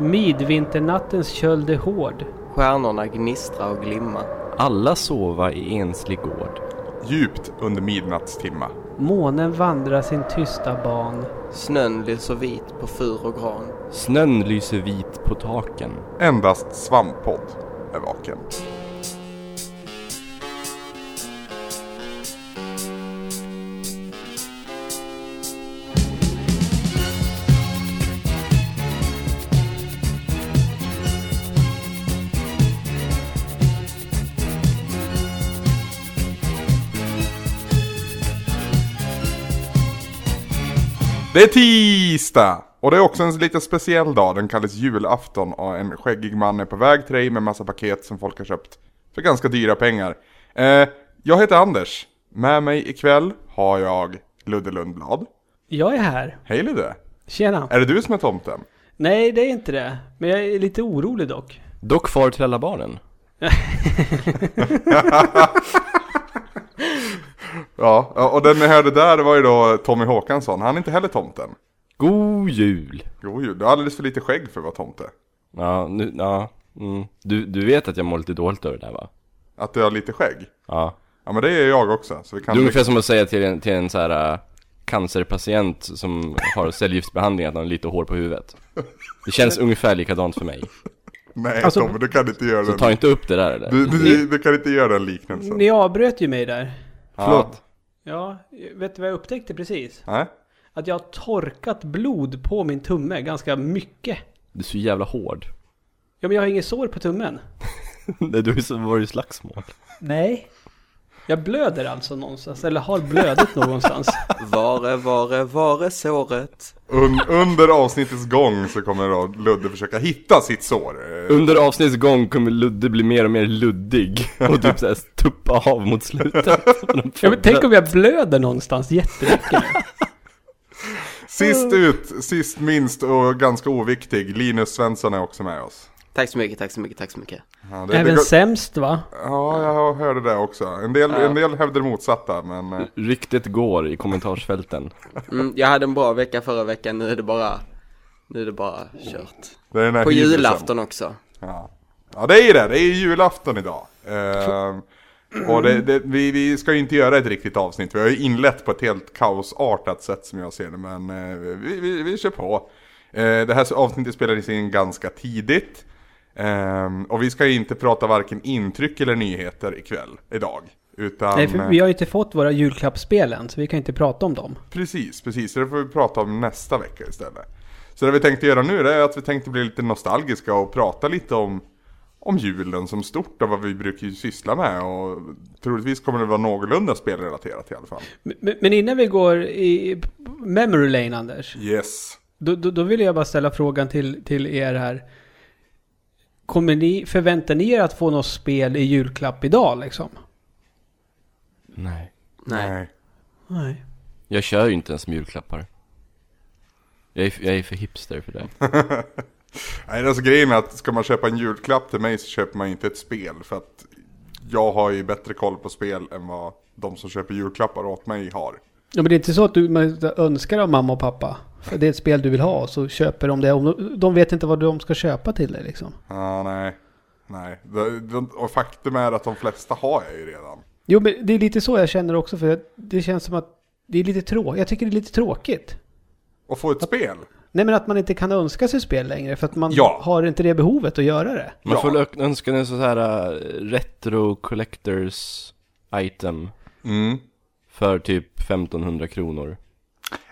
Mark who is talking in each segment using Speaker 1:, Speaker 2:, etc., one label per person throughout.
Speaker 1: Midvinternattens köld är hård.
Speaker 2: Stjärnorna gnistra och glimma.
Speaker 3: Alla sova i enslig gård.
Speaker 4: Djupt under midnattstimma.
Speaker 1: Månen vandrar sin tysta ban.
Speaker 2: Snön lyser vit på fur och gran.
Speaker 3: Snön lyser vit på taken.
Speaker 4: Endast Svamppodd är vaken. Det är tisdag! Och det är också en lite speciell dag, den kallas julafton och en skäggig man är på väg till dig med massa paket som folk har köpt för ganska dyra pengar. Eh, jag heter Anders, med mig ikväll har jag Ludde Lundblad.
Speaker 1: Jag är här.
Speaker 4: Hej Ludde!
Speaker 1: Tjena.
Speaker 4: Är det du som är tomten?
Speaker 1: Nej, det är inte det. Men jag är lite orolig dock.
Speaker 3: Dock far till alla barnen.
Speaker 4: Ja, och den ni hörde där var ju då Tommy Håkansson, han är inte heller tomten.
Speaker 3: God jul!
Speaker 4: Jo, jo, du har alldeles för lite skägg för att vara tomte.
Speaker 3: Ja, nu, ja. Mm. Du, du vet att jag mår lite dåligt över det här va?
Speaker 4: Att du har lite skägg.
Speaker 3: Ja.
Speaker 4: Ja men det är jag också, så vi kan...
Speaker 3: Det är ungefär som att säga till en, till en så här äh, cancerpatient som har cellgiftsbehandling att han har lite hår på huvudet. Det känns ungefär likadant för mig.
Speaker 4: Nej
Speaker 1: Alltså-
Speaker 4: Tommy, du kan inte göra
Speaker 3: Så
Speaker 4: den.
Speaker 3: ta inte upp det där eller?
Speaker 4: Du, du, du kan inte göra den liknelsen.
Speaker 1: Ni avbröt ju mig där.
Speaker 3: Förlåt.
Speaker 1: Ja, vet du vad jag upptäckte precis?
Speaker 4: Nej?
Speaker 1: Att jag har torkat blod på min tumme ganska mycket.
Speaker 3: Du är så jävla hård.
Speaker 1: Ja, men jag har inget sår på tummen.
Speaker 3: Nej, du är så, var i slagsmål.
Speaker 1: Nej. Jag blöder alltså någonstans, eller har blödit någonstans.
Speaker 2: Vare, vare, vare såret.
Speaker 4: Un, under avsnittets gång så kommer då Ludde försöka hitta sitt sår.
Speaker 3: Under avsnittets gång kommer Ludde bli mer och mer luddig och typ såhär tuppa av mot slutet.
Speaker 1: Ja, men tänk om jag blöder någonstans jättemycket.
Speaker 4: Sist ut, sist minst och ganska oviktig, Linus Svensson är också med oss.
Speaker 2: Tack så mycket, tack så mycket, tack så mycket.
Speaker 4: Ja, det,
Speaker 1: Även
Speaker 4: det,
Speaker 1: sämst va?
Speaker 4: ja jag hörde det också. En del, en del hävdar motsatta, men... eh,
Speaker 3: Ryktet går i kommentarsfälten.
Speaker 2: Mm, jag hade en bra vecka förra veckan, nu är det bara, nu är det bara kört.
Speaker 4: Det
Speaker 2: På
Speaker 4: hybrisen.
Speaker 2: julafton också.
Speaker 4: Ja. ja, det är det. Det är julafton idag. Ehm, och det, det, vi, vi ska ju inte göra ett riktigt avsnitt. Vi har ju inlett på ett helt kaosartat sätt som jag ser det. Men eh, vi, vi, vi kör på. Eh, det här avsnittet spelades in ganska tidigt. Ehm, och vi ska ju inte prata varken intryck eller nyheter ikväll, idag. Utan,
Speaker 1: Nej, för
Speaker 4: eh,
Speaker 1: vi har ju inte fått våra julklappsspel än, så vi kan inte prata om dem.
Speaker 4: Precis, precis. Så det får vi prata om nästa vecka istället. Så det vi tänkte göra nu är att vi tänkte bli lite nostalgiska och prata lite om, om julen som stort och vad vi brukar syssla med. Och troligtvis kommer det vara någorlunda spelrelaterat i alla fall.
Speaker 1: Men, men innan vi går i memory lane, Anders.
Speaker 4: Yes.
Speaker 1: Då, då, då vill jag bara ställa frågan till, till er här. Kommer ni, förväntar ni er att få något spel i julklapp idag liksom?
Speaker 3: Nej.
Speaker 2: Nej.
Speaker 1: Nej.
Speaker 3: Jag kör ju inte ens med julklappar. Jag är, jag är för hipster för det.
Speaker 4: Nej, alltså grejen är att ska man köpa en julklapp till mig så köper man inte ett spel. För att jag har ju bättre koll på spel än vad de som köper julklappar åt mig har.
Speaker 1: Ja, men det är inte så att du önskar av mamma och pappa. För det är ett spel du vill ha så köper de det. Om de, vet inte vad de ska köpa till dig liksom.
Speaker 4: Ja, nej. Nej. Och faktum är att de flesta har jag ju redan.
Speaker 1: Jo, men det är lite så jag känner också. För det känns som att det är lite tråkigt. Jag tycker det är lite tråkigt.
Speaker 4: Och få ett spel.
Speaker 1: Nej, men att man inte kan önska sig spel längre. För att man
Speaker 4: Ja.
Speaker 1: har inte det behovet att göra det.
Speaker 3: Man
Speaker 4: Ja.
Speaker 3: får önska en sån här äh, retro collectors item
Speaker 4: Mm.
Speaker 3: för typ 1500 kronor.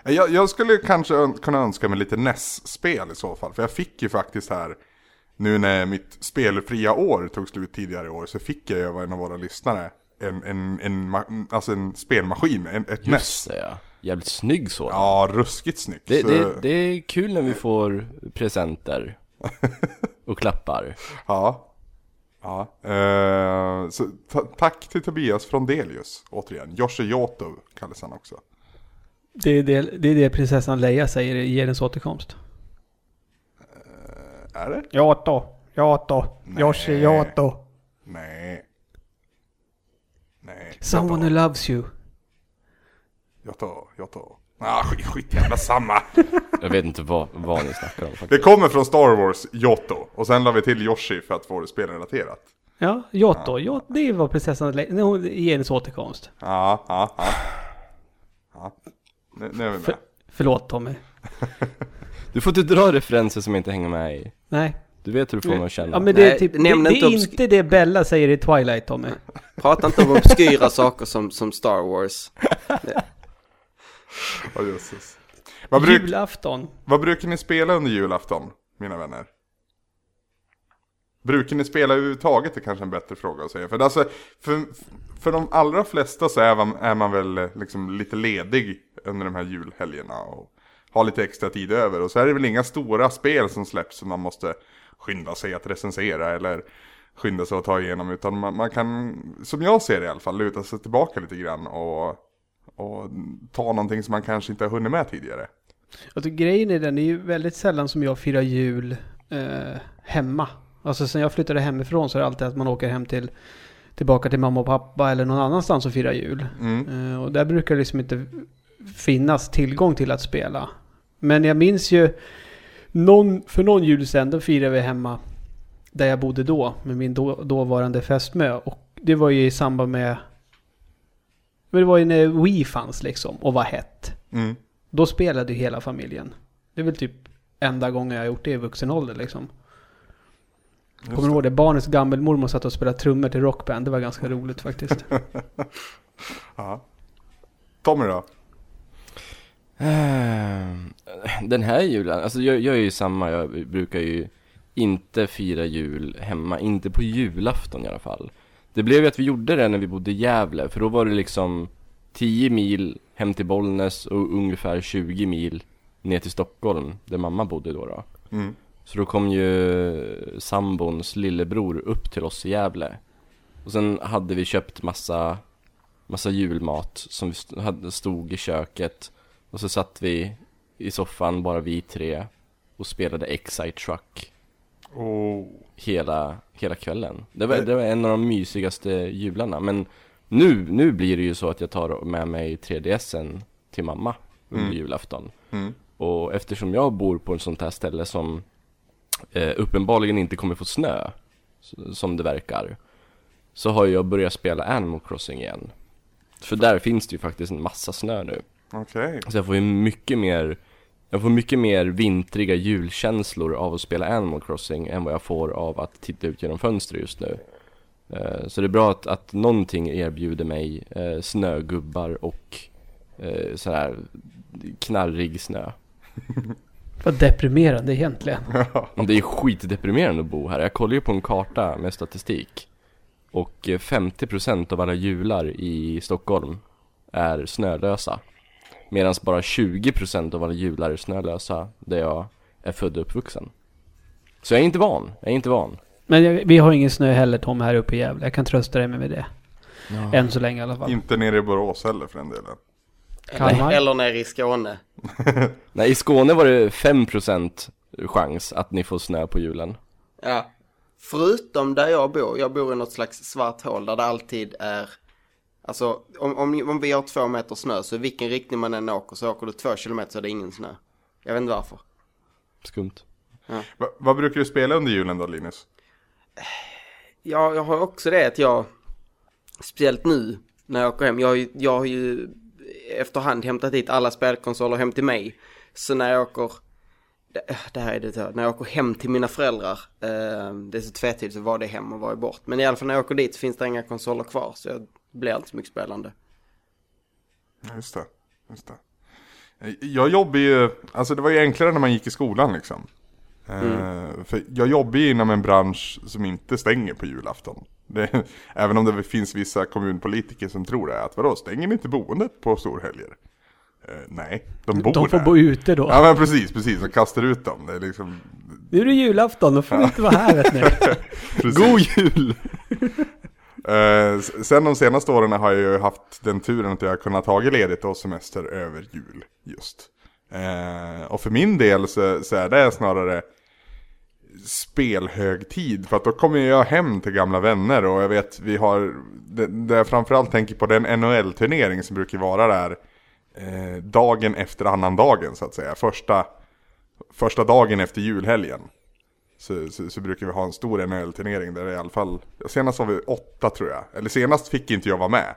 Speaker 4: Jag, jag skulle kanske ön- kunna önska mig lite NES-spel i så fall. För jag fick ju faktiskt här, nu när mitt spelfria år tog slut tidigare i år, så fick jag ju av en av våra lyssnare en, en, en, alltså en spelmaskin, en, ett NES.
Speaker 3: Just det ja. Jävligt snygg sådan.
Speaker 4: Ja, ruskigt snyggt.
Speaker 3: Det,
Speaker 4: så,
Speaker 3: det, det är kul när vi får presenter. Och klappar.
Speaker 4: Ja. Ja. Eh, så ta- tack till Tobias Frondelius, återigen. Joshi Yoto kallas han också.
Speaker 1: Det är det, det, är det prinsessan Leia säger i Gerens återkomst.
Speaker 4: Är det?
Speaker 1: Yato, Yato, Yoshi Yato.
Speaker 4: Nej. Nej.
Speaker 1: Someone who loves you.
Speaker 4: Yoto, Yoto. Ah, skit, skit jävla samma.
Speaker 3: Jag vet inte vad, vad ni snackar om faktiskt.
Speaker 4: Det kommer från Star Wars, Yoto. Och sen la vi till Yoshi för att få det spelrelaterat.
Speaker 1: Ja, Jotto. Ja. det var prinsessan när hon- i hennes återkomst.
Speaker 4: Ja, ja, ja. ja. Nu, nu är vi med.
Speaker 1: För, förlåt Tommy.
Speaker 3: Du får inte dra referenser som inte hänger med i.
Speaker 1: Nej.
Speaker 3: Du vet hur du får mig att känna.
Speaker 1: Ja men det är
Speaker 2: Nej,
Speaker 1: typ, det,
Speaker 2: nämn
Speaker 1: det
Speaker 2: inte
Speaker 1: är inte det Bella säger i Twilight Tommy.
Speaker 2: Prata inte om obskyra saker som, som Star Wars.
Speaker 4: Jösses. Vad, bruk,
Speaker 1: Julafton.
Speaker 4: vad brukar ni spela under julafton, mina vänner? Brukar ni spela överhuvudtaget? är kanske en bättre fråga att säga. För, alltså, för, för de allra flesta så är man, är man väl eh, liksom lite ledig under de här julhelgerna. Och har lite extra tid över. Och så är det väl inga stora spel som släpps som man måste skynda sig att recensera. Eller skynda sig att ta igenom. Utan man, man kan, som jag ser det i alla fall, luta sig tillbaka lite grann. Och, och ta någonting som man kanske inte har hunnit med tidigare.
Speaker 1: Alltså grejen är den, det är ju väldigt sällan som jag firar jul eh, hemma. Alltså sen jag flyttade hemifrån så är det alltid att man åker hem till tillbaka till mamma och pappa eller någon annanstans och firar jul.
Speaker 4: Mm.
Speaker 1: Eh, och där brukar det liksom inte finnas tillgång till att spela. Men jag minns ju någon, för någon jul sen, då firade vi hemma där jag bodde då med min då, dåvarande fästmö. Och det var ju i samband med men det var ju när Wii fanns liksom och var hett.
Speaker 4: Mm.
Speaker 1: Då spelade ju hela familjen. Det är väl typ enda gången jag har gjort det i vuxen ålder liksom.
Speaker 4: Just
Speaker 1: Kommer du ihåg det? Barnets gammelmormor satt och spelade trummor till rockband. Det var ganska roligt faktiskt.
Speaker 4: Ja. Tommy då?
Speaker 3: Eh, Den här julen, alltså jag, jag är ju samma, jag brukar ju inte fira jul hemma, inte på julafton i alla fall. Det blev ju att vi gjorde det när vi bodde i Gävle, för då var det liksom 10 mil hem till Bollnäs och ungefär 20 mil ner till Stockholm, där mamma bodde då då.
Speaker 4: Mm.
Speaker 3: Så då kom ju sambons lillebror upp till oss i Gävle. Och sen hade vi köpt massa, massa julmat som vi hade, stod i köket. Och så satt vi i soffan, bara vi tre, och spelade Excite Truck
Speaker 4: Oh.
Speaker 3: hela, hela kvällen. Det var, det var en av de mysigaste jularna. Men nu, nu blir det ju så att jag tar med mig 3DSen till mamma under
Speaker 4: Mm.
Speaker 3: julafton.
Speaker 4: Mm.
Speaker 3: Och eftersom jag bor på ett sånt här ställe som eh, uppenbarligen inte kommer få snö, som det verkar, så har jag börjat spela Animal Crossing igen. För där finns det ju faktiskt en massa snö nu.
Speaker 4: Okej.
Speaker 3: Så jag får ju mycket mer, jag får mycket mer vintriga julkänslor av att spela Animal Crossing än vad jag får av att titta ut genom fönstret just nu. Eh, Så det är bra att, att någonting erbjuder mig eh, snögubbar och eh, sån här knarrig snö.
Speaker 1: Vad deprimerande egentligen.
Speaker 3: Men Det är skitdeprimerande att bo här. Jag kollar ju på en karta med statistik. Och eh, 50% av alla jular i Stockholm är snölösa. Medan bara 20% av alla jular är snölösa där jag är född och uppvuxen. Så jag är inte van. Jag är inte van.
Speaker 1: Men jag, vi har ingen snö heller Tom här uppe i Gävle. Jag kan trösta dig med det. Än så länge i alla fall.
Speaker 4: Inte nere i Borås heller för den delen.
Speaker 1: Kalmar.
Speaker 2: Eller nere i Skåne.
Speaker 3: Nej, i Skåne var det 5% chans att ni får snö på julen.
Speaker 2: Ja. Förutom där jag bor, jag bor i något slags svart hål där det alltid är Alltså om, om, om vi har två meter snö så i vilken riktning man än åker så åker du två kilometer så är det ingen snö. Jag vet inte varför.
Speaker 3: Skumt.
Speaker 4: Va, vad brukar du spela under julen då Linus?
Speaker 2: Ja, jag har också det att jag, speciellt nu när jag åker hem, jag jag har ju efterhand hämtat dit alla spelkonsoler hem till mig. Så när jag åker, det, här är det, när jag åker hem till mina föräldrar, eh, det är så tvetydigt så var det hem och var är bort. Men i alla fall när jag åker dit så finns det inga konsoler kvar så jag blir inte så mycket spelande.
Speaker 4: Ja, Just det, just det. Jag jobbar ju, alltså det var ju enklare när man gick i skolan liksom. Eh, för jag jobbar ju inom en bransch som inte stänger på julafton. Det, även om det finns vissa kommunpolitiker som tror det, att vadå, stänger ni inte boendet på storhelger? Eh, nej, de bor
Speaker 1: De får
Speaker 4: där.
Speaker 1: bo ute då.
Speaker 4: Ja men precis, precis, de kastar ut dem. Det är liksom,
Speaker 1: Nu är det julafton, då får vi inte vara här vet ni.
Speaker 3: God jul!
Speaker 4: Eh, sen de senaste åren har jag ju haft den turen att jag har kunnat ta ledigt och semester över jul just. Eh, och för min del så, så är det snarare spelhögtid. För att då kommer jag hem till gamla vänner och jag vet vi har, det, det jag framförallt tänker på den NHL-turnering som brukar vara där eh, dagen efter annandagen så att säga. Första, första dagen efter julhelgen. Så, så, så brukar vi ha en stor NHL-turnering där det i alla fall, senast var vi åtta tror jag. Eller senast fick inte jag vara med.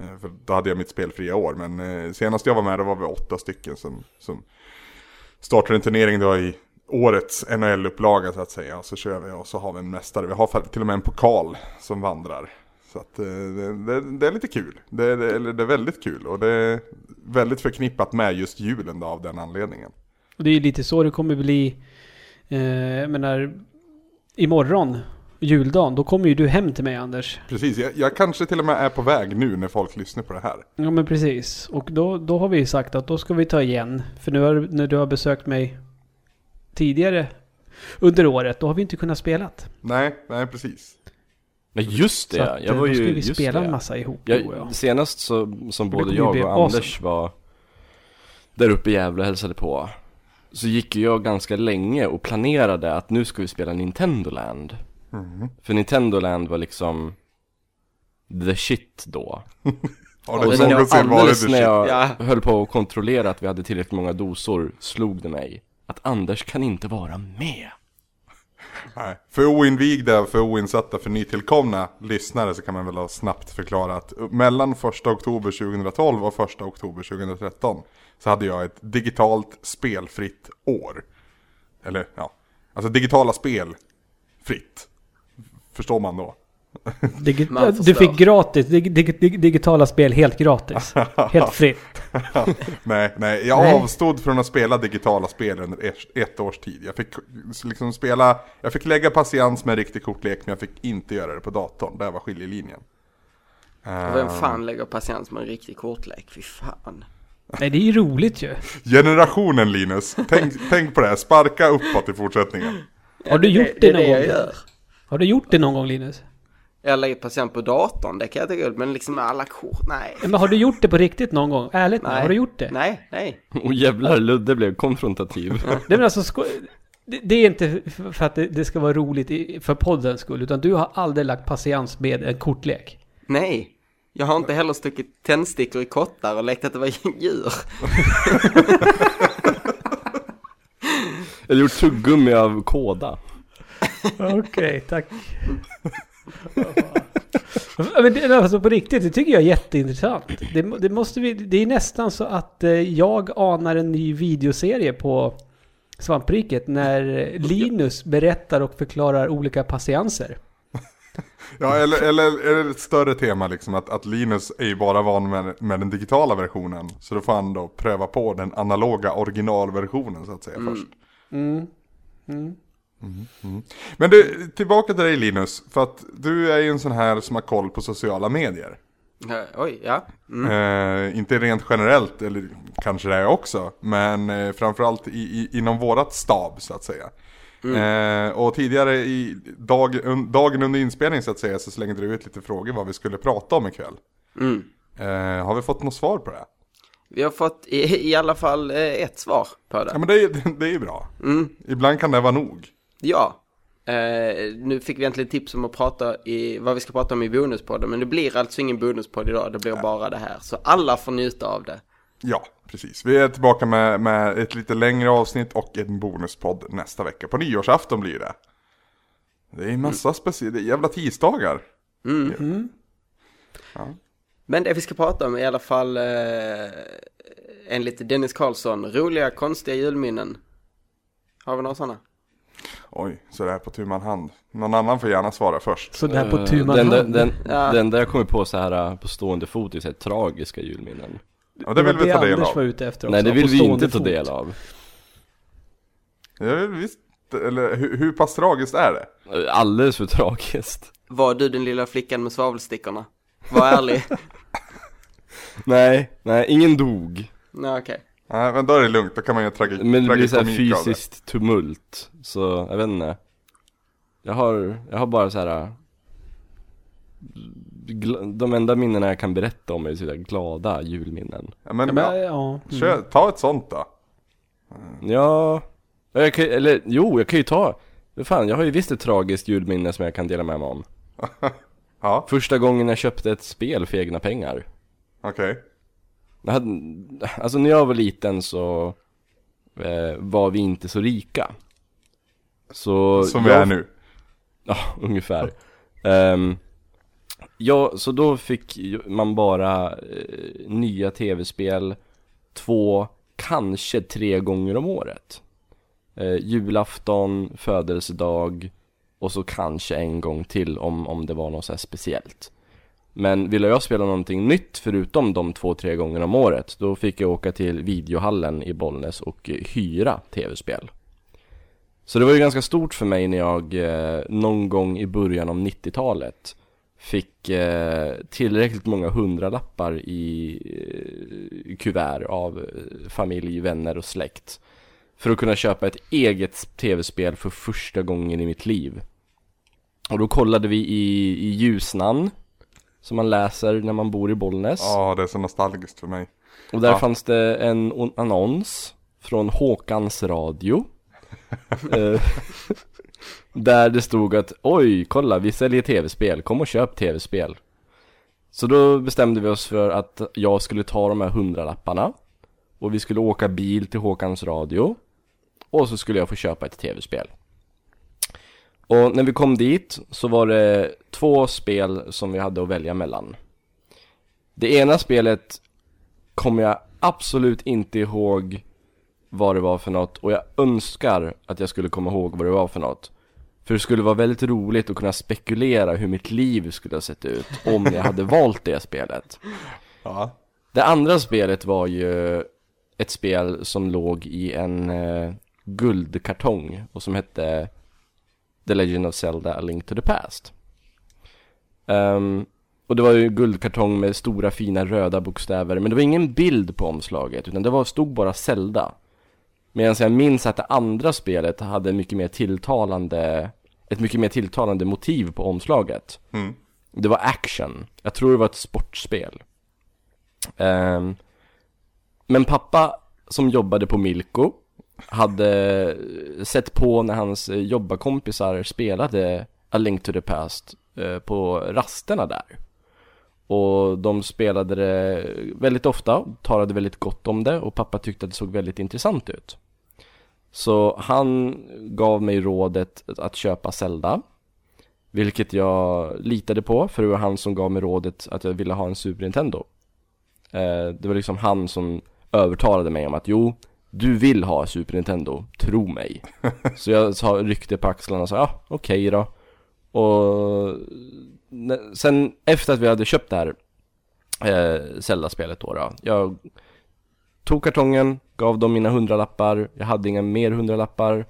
Speaker 4: Eh, för då hade jag mitt spelfria år. Men eh, senast jag var med då var vi åtta stycken som, som startade en turnering då i årets NHL-upplaga så att säga. Och så kör vi och så har vi en mästare. Vi har till och med en pokal som vandrar. Så att eh, det, det, det är lite kul. Det, det, det är väldigt kul och det är väldigt förknippat med just julen då, av den anledningen.
Speaker 1: Och det är lite så det kommer bli. Eh, jag menar, imorgon, juldagen, då kommer ju du hem till mig Anders.
Speaker 4: Precis, jag, jag kanske till och med är på väg nu när folk lyssnar på det här.
Speaker 1: Ja men precis. Och då, då har vi sagt att då ska vi ta igen. För nu har, när du har besökt mig tidigare under året, då har vi inte kunnat spela.
Speaker 4: Nej, nej precis.
Speaker 3: Nej just det,
Speaker 1: Så att,
Speaker 3: jag
Speaker 1: eh,
Speaker 3: var
Speaker 1: då
Speaker 3: ju,
Speaker 1: ska vi
Speaker 3: just
Speaker 1: spela
Speaker 3: det.
Speaker 1: en massa ihop och jag.
Speaker 3: Jag, senast så, som
Speaker 1: Det
Speaker 3: både jag och
Speaker 1: awesome.
Speaker 3: Anders var där uppe i Gävle och hälsade på Så gick ju jag ganska länge och planerade att nu ska vi spela Nintendo Land
Speaker 4: Mhm.
Speaker 3: För Nintendo Land var liksom the shit då
Speaker 4: Har
Speaker 2: Och
Speaker 4: det
Speaker 2: sen
Speaker 4: någonsin varit
Speaker 3: Alldeles när jag
Speaker 2: Ja.
Speaker 3: höll på att kontrollera att vi hade tillräckligt många dosor slog det mig att Anders kan inte vara med
Speaker 4: Nej. För oinvigda, för oinsatta, för nytillkomna lyssnare så kan man väl ha snabbt förklara att mellan 1 oktober 2012 och 1 oktober 2013 så hade jag ett digitalt spelfritt år. Eller ja, alltså digitala spel fritt. Förstår man då?
Speaker 1: Digi- du fick gratis, dig, dig, dig, digitala spel helt gratis. Helt fritt.
Speaker 4: Nej, nej, jag
Speaker 1: Nej.
Speaker 4: avstod från att spela digitala spel under ett, års tid. Jag fick liksom spela, jag fick lägga patiens med riktig kortlek men jag fick inte göra det på datorn. Där var skiljelinjen.
Speaker 2: Och vem fan lägger patiens med en riktig kortlek? Fy fan.
Speaker 1: Nej det är ju roligt ju.
Speaker 4: Generationen Linus, tänk, tänk på det här, sparka uppåt i fortsättningen.
Speaker 1: Har du gjort det, någon
Speaker 2: det
Speaker 1: gång?
Speaker 2: jag gör.
Speaker 1: Har du gjort det någon gång Linus?
Speaker 2: Jag lägger patient på datorn, det kan jag tycka men liksom med alla kort, nej.
Speaker 1: Men har du gjort det på riktigt någon gång? Ärligt
Speaker 2: Nej.
Speaker 1: har du gjort det?
Speaker 2: Nej, nej.
Speaker 3: Och jävlar, Ludde blev konfrontativ
Speaker 1: Nej men alltså, det, det är inte för att det, det ska vara roligt i, för poddens skull, utan du har aldrig lagt patiens med en kortlek.
Speaker 2: Nej. Jag har inte heller stuckit tändstickor i kottar och lekt att det var djur.
Speaker 3: Eller gjort tuggummi av kåda
Speaker 1: Okej, tack. Men det, alltså på riktigt, det tycker jag är jätteintressant. Det, det, måste vi, det är nästan så att eh, jag anar en ny videoserie på Svampriket när Linus berättar och förklarar olika patienser.
Speaker 4: Ja, eller, eller, eller ett större tema liksom att, att Linus är ju bara van med, med den digitala versionen. Så då får han då pröva på den analoga originalversionen så att säga först.
Speaker 1: Mm.
Speaker 4: Men du, tillbaka till dig Linus. För att du är ju en sån här som har koll på sociala medier.
Speaker 2: Oj, ja. Mm.
Speaker 4: Eh, inte rent generellt, eller kanske det är också. Men eh, framförallt i, i, inom vårat stab så att säga. Eh, och tidigare i dag, un, dagen under inspelning så att säga så slängde du ut lite frågor vad vi skulle prata om ikväll.
Speaker 2: Mm.
Speaker 4: Eh, har vi fått något svar på det?
Speaker 2: Vi har fått i, i alla fall eh, ett svar på
Speaker 4: Ja
Speaker 2: det.
Speaker 4: men det är, det är ju bra.
Speaker 2: Mm.
Speaker 4: Ibland kan det vara nog.
Speaker 2: Ja. Eh, nu fick vi äntligen tips om att prata i, vad vi ska prata om i bonuspodden. Men det blir alltså ingen bonuspodd idag, det blir bara det här. Så alla får njuta av det.
Speaker 4: Ja, precis. Vi är tillbaka med, med ett lite längre avsnitt och en bonuspodd nästa vecka. På nyårsafton blir det. Det är massa speciella, det är jävla tisdagar.
Speaker 2: Mm. Men det vi ska prata om är i alla fall eh, enligt Dennis Karlsson, roliga konstiga julminnen. Har vi några sådana?
Speaker 4: Oj, så det här på tu man hand. Någon annan får gärna svara först.
Speaker 1: Så där på
Speaker 3: Eh,
Speaker 1: tu man
Speaker 3: den, den,
Speaker 1: hand.
Speaker 3: den,
Speaker 2: Ja.
Speaker 3: den där jag kommer på så här eh, på stående fot är så här tragiska julminnen
Speaker 4: Och det vill vi ta del
Speaker 1: Anders
Speaker 4: av.
Speaker 1: var ute efter också.
Speaker 3: Nej det vill vi inte ta
Speaker 1: fot.
Speaker 3: del av
Speaker 4: Ja, visst. Eller hur, hur pass tragiskt är det?
Speaker 3: Eh, Alldeles för tragiskt
Speaker 2: Var du den lilla flickan med svavelstickorna? Var ärlig.
Speaker 3: Nej, nej, ingen dog
Speaker 2: Nej, okej.
Speaker 4: Nej, men då är det lugnt. Då kan man ju tragi-
Speaker 3: Men det blir så här
Speaker 4: tragikomik av det.
Speaker 3: fysiskt tumult Så, jag vet inte Jag har, jag har bara så här. gl- De enda minnena jag kan berätta om är så där glada julminnen
Speaker 4: Ja, men,
Speaker 1: Ja, men,
Speaker 4: ja,
Speaker 1: ja. Mm.
Speaker 4: kör, ta ett sånt då.
Speaker 3: Ja, jag kan, eller jo, jag kan ju ta Fan, jag har ju visst ett tragiskt julminne som jag kan dela med mig om
Speaker 4: Ja,
Speaker 3: Första gången jag köpte ett spel för egna pengar
Speaker 4: okej.
Speaker 3: hade, alltså när jag var liten så eh, var vi inte så rika. Så
Speaker 4: Som vi
Speaker 3: jag,
Speaker 4: är nu.
Speaker 3: Ja, ungefär. Ehm, ja, så då fick man bara eh, nya tv-spel två, kanske tre gånger om året. Eh, julafton, födelsedag och så kanske en gång till om, om det var något så speciellt. Men ville jag spela någonting nytt förutom de två, tre gångerna om året, då fick jag åka till videohallen i Bollnäs och eh, hyra tv-spel. Så det var ju ganska stort för mig när jag eh, någon gång i början av 90-talet fick eh, tillräckligt många hundralappar i eh, kuvert av eh, familj, vänner och släkt för att kunna köpa ett eget tv-spel för första gången i mitt liv. Och då kollade vi i, i Ljusnan, som man läser när man bor i Bollnäs.
Speaker 4: Ja, det är så nostalgiskt för mig.
Speaker 3: Och där
Speaker 4: Ja.
Speaker 3: fanns det en on- annons från Håkans Radio. Eh, där det stod att oj, kolla vi säljer tv-spel, kom och köp tv-spel. Så då bestämde vi oss för att jag skulle ta de här hundralapparna och vi skulle åka bil till Håkans Radio och så skulle jag få köpa ett tv-spel. Och när vi kom dit så var det två spel som vi hade att välja mellan. Det ena spelet kommer jag absolut inte ihåg vad det var för något och jag önskar att jag skulle komma ihåg vad det var för något. För det skulle vara väldigt roligt att kunna spekulera hur mitt liv skulle ha sett ut om jag hade valt det spelet.
Speaker 4: Ja.
Speaker 3: Det andra spelet var ju ett spel som låg i en eh, guldkartong och som hette The Legend of Zelda A Link to the Past. Ehm, och det var ju guldkartong med stora fina röda bokstäver men det var ingen bild på omslaget utan det var, stod bara Zelda. Medan jag minns att det andra spelet hade mycket mer tilltalande, ett mycket mer tilltalande motiv på omslaget.
Speaker 4: Mm.
Speaker 3: Det var action. Jag tror det var ett sportspel. Ehm, men pappa som jobbade på Milko hade sett på när hans jobbarkompisar spelade A Link to the Past eh, på rasterna där. Och de spelade det väldigt ofta, talade väldigt gott om det och pappa tyckte att det såg väldigt intressant ut. Så han gav mig rådet att köpa Zelda. Vilket jag litade på, för det var han som gav mig rådet att jag ville ha en Super Nintendo. Eh, det var liksom han som övertalade mig om att jo, du vill ha Super Nintendo, tro mig. Så jag sa, ryckte på axlarna och sa ja, okej då. Och sen efter att vi hade köpt det här eh, Zelda-spelet då, då jag tog kartongen, gav dem mina hundralappar, jag hade inga mer hundralappar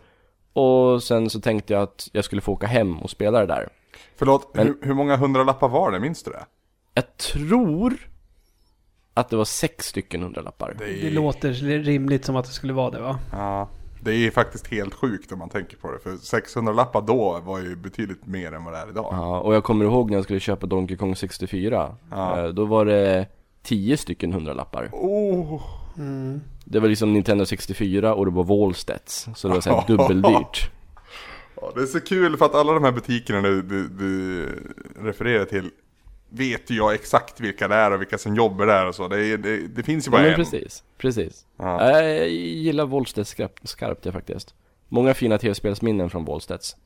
Speaker 3: och sen så tänkte jag att jag skulle få åka hem och spela det där.
Speaker 4: Förlåt,
Speaker 3: Men-
Speaker 4: hur, hur många hundralappar var det? Minns du det?
Speaker 3: Jag tror att det var sex stycken hundralappar.
Speaker 4: Det är,
Speaker 1: Det låter rimligt som att det skulle vara det va?
Speaker 4: Ja, det är faktiskt helt sjukt om man tänker på det. För 600 lappar då var ju betydligt mer än vad det är idag.
Speaker 3: Ja, och jag kommer ihåg när jag skulle köpa Donkey Kong 64.
Speaker 4: Ja.
Speaker 3: Eh, Då var det tio stycken hundralappar.
Speaker 4: Oh,
Speaker 3: Det var liksom Nintendo 64 och det var Wallstedts. Så det var såhär dubbeldyrt.
Speaker 4: ja, det är så kul för att alla de här butikerna du, du, du refererar till vet ju jag exakt vilka det är och vilka som jobbar där och så. Det, det, det finns ju
Speaker 3: Ja,
Speaker 4: bara
Speaker 3: men
Speaker 4: en.
Speaker 3: precis, precis.
Speaker 4: Ja.
Speaker 3: Jag gillar Wallstedts skarpt, skarpt faktiskt. Många fina tv-spelsminnen från Wallstedts.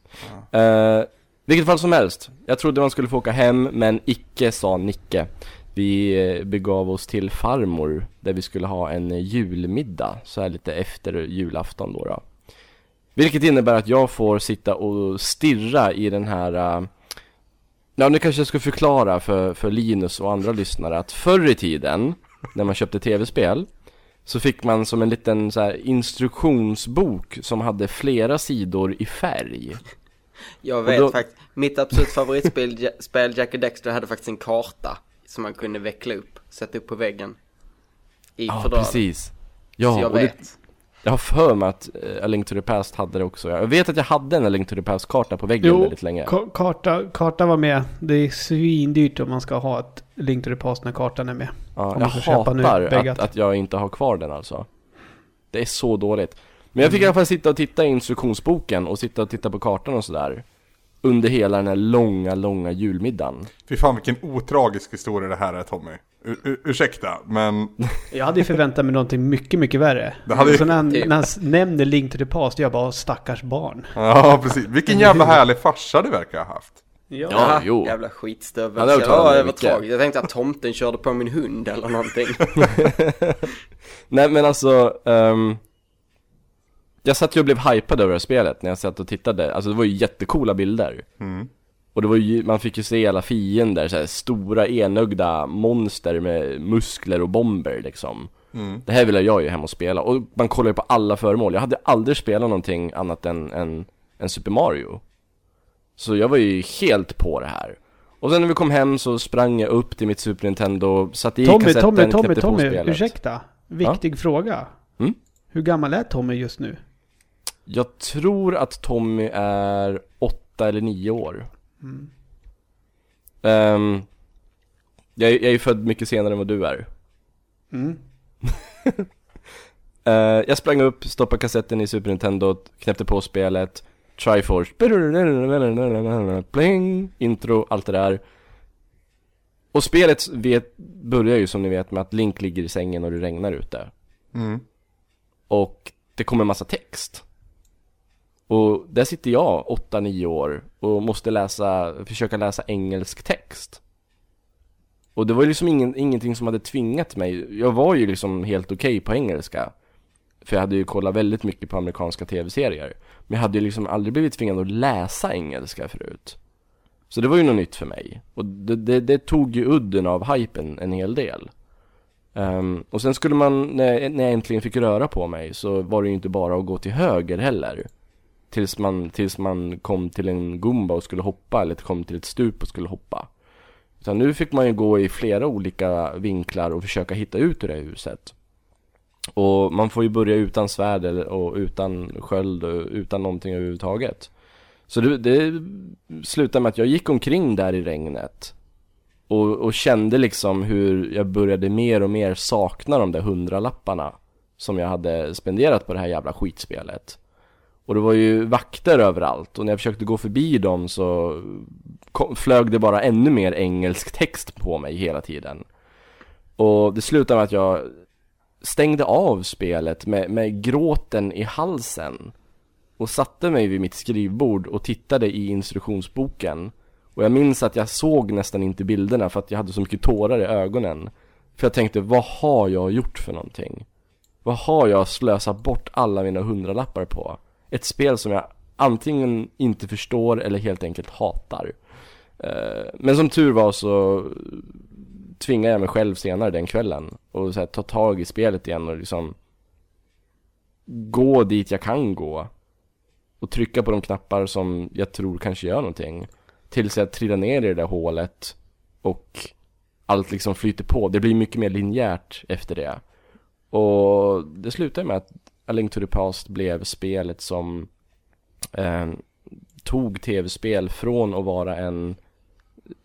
Speaker 3: Eh, vilket fall som helst. Jag trodde man skulle få åka hem, men icke sa Nicke. Vi eh, begav oss till farmor, där vi skulle ha en julmiddag, så här lite efter julafton då. då. Vilket innebär att jag får sitta och stirra i den här eh, Ja, nu kanske jag ska förklara för, för Linus och andra lyssnare att förr i tiden, när man köpte tv-spel, så fick man som en liten så här instruktionsbok som hade flera sidor i färg.
Speaker 2: Jag vet
Speaker 3: då-
Speaker 2: faktiskt, mitt absolut favoritspel spel Jack and Dexter hade faktiskt en karta som man kunde veckla upp, sätta upp på väggen. I
Speaker 3: Ja,
Speaker 2: fodralet.
Speaker 3: precis.
Speaker 2: Så
Speaker 3: Ja,
Speaker 2: jag
Speaker 3: och det,
Speaker 2: vet.
Speaker 3: Jag har för mig att eh, A Link to the Past hade det också. Jag vet att jag hade en A Link to the Past-karta på väggen
Speaker 1: Jo,
Speaker 3: väldigt länge.
Speaker 1: Ka- karta, karta var med. Det är svindyrt om man ska ha ett Link to the Past när kartan är med.
Speaker 3: Ja, jag hatar att,
Speaker 1: att-
Speaker 3: jag inte har kvar den alltså. Det är så dåligt. Men jag fick i alla fall sitta och titta i instruktionsboken och sitta och titta på kartan och sådär. Under hela den här långa, långa julmiddagen.
Speaker 4: Fy fan vilken otragisk historia det här är Tommy. Ur, ursäkta, men
Speaker 1: Jag hade ju förväntat mig någonting mycket, mycket värre.
Speaker 4: Det hade
Speaker 1: Så när han, när han nämner Link to the Past, jag bara stackars barn.
Speaker 4: ja precis. Vilken jävla härlig farsa du verkar ha haft.
Speaker 1: Ja.
Speaker 3: Ja, jo.
Speaker 2: Jävla skitstövel.
Speaker 3: Ja,
Speaker 2: Ja, det var tragiskt. Jag tänkte att tomten körde på min hund eller någonting.
Speaker 3: Nej men alltså, ehm, jag satt ju och blev hypad över det här spelet när jag satt och tittade, alltså det var ju jättecoola bilder.
Speaker 4: Mm.
Speaker 3: Och det var ju, man fick ju se alla fiender, så här, stora enögda monster med muskler och bomber liksom.
Speaker 4: Mm.
Speaker 3: Det här ville jag ju hem och spela, och man kollar ju på alla föremål. Jag hade aldrig spelat någonting annat än, än, än Super Mario. Så jag var ju helt på det här. Och sen när vi kom hem så sprang jag upp till mitt Super Nintendo, satte i
Speaker 1: Tommy,
Speaker 3: kassetten,
Speaker 1: Tommy, Tommy, Tommy,
Speaker 3: spelet.
Speaker 1: ursäkta. Viktig fråga.
Speaker 3: Mm?
Speaker 1: Hur gammal är Tommy just nu?
Speaker 3: Jag tror att Tommy är åtta eller nio år.
Speaker 1: Mm.
Speaker 3: Ehm, jag, är- jag är ju född mycket senare än vad du är.
Speaker 1: Mm.
Speaker 3: Eh, jag sprang upp, stoppade kassetten i Super Nintendo, knäppte på spelet, Triforce, pling, intro, allt det där. Och spelet vet, börjar ju som ni vet med att Link ligger i sängen och det regnar ute.
Speaker 4: Mm.
Speaker 3: Och det kommer massa text. Och där sitter jag, 8-9 år, och måste läsa, försöka läsa engelsk text. Och det var ju liksom ingen, ingenting som hade tvingat mig. Jag var ju liksom helt okej på engelska. För jag hade ju kollat väldigt mycket på amerikanska tv-serier. Men jag hade ju liksom aldrig blivit tvingad att läsa engelska förut. Så det var ju något nytt för mig. Och det, det, det tog ju udden av hypen en hel del. Um, och sen skulle man, när, när jag äntligen fick röra på mig så var det ju inte bara att gå till höger heller. Tills man, tills man kom till en gumba och skulle hoppa eller kom till ett stup och skulle hoppa. Utan nu fick man ju gå i flera olika vinklar och försöka hitta ut ur det här huset. Och man får ju börja utan svärd eller, och utan sköld och utan någonting överhuvudtaget. Så det, det slutade med att jag gick omkring där i regnet och, och kände liksom hur jag började mer och mer sakna de där hundralapparna som jag hade spenderat på det här jävla skitspelet. Och det var ju vakter överallt och när jag försökte gå förbi dem så kom, flög det bara ännu mer engelsk text på mig hela tiden. Och det slutade med att jag stängde av spelet med, med gråten i halsen och satte mig vid mitt skrivbord och tittade i instruktionsboken och jag minns att jag såg nästan inte bilderna för att jag hade så mycket tårar i ögonen. För jag tänkte, vad har jag gjort för någonting? Vad har jag slösat bort alla mina hundralappar på? Ett spel som jag antingen inte förstår eller helt enkelt hatar. Eh, men som tur var så tvingade jag mig själv senare den kvällen och så här, ta tag i spelet igen och liksom gå dit jag kan gå och trycka på de knappar som jag tror kanske gör någonting tills jag trillar ner i det där hålet och allt liksom flyter på. Det blir mycket mer linjärt efter det. Och det slutar med att A Link to the Past blev spelet som eh, tog tv-spel från att vara en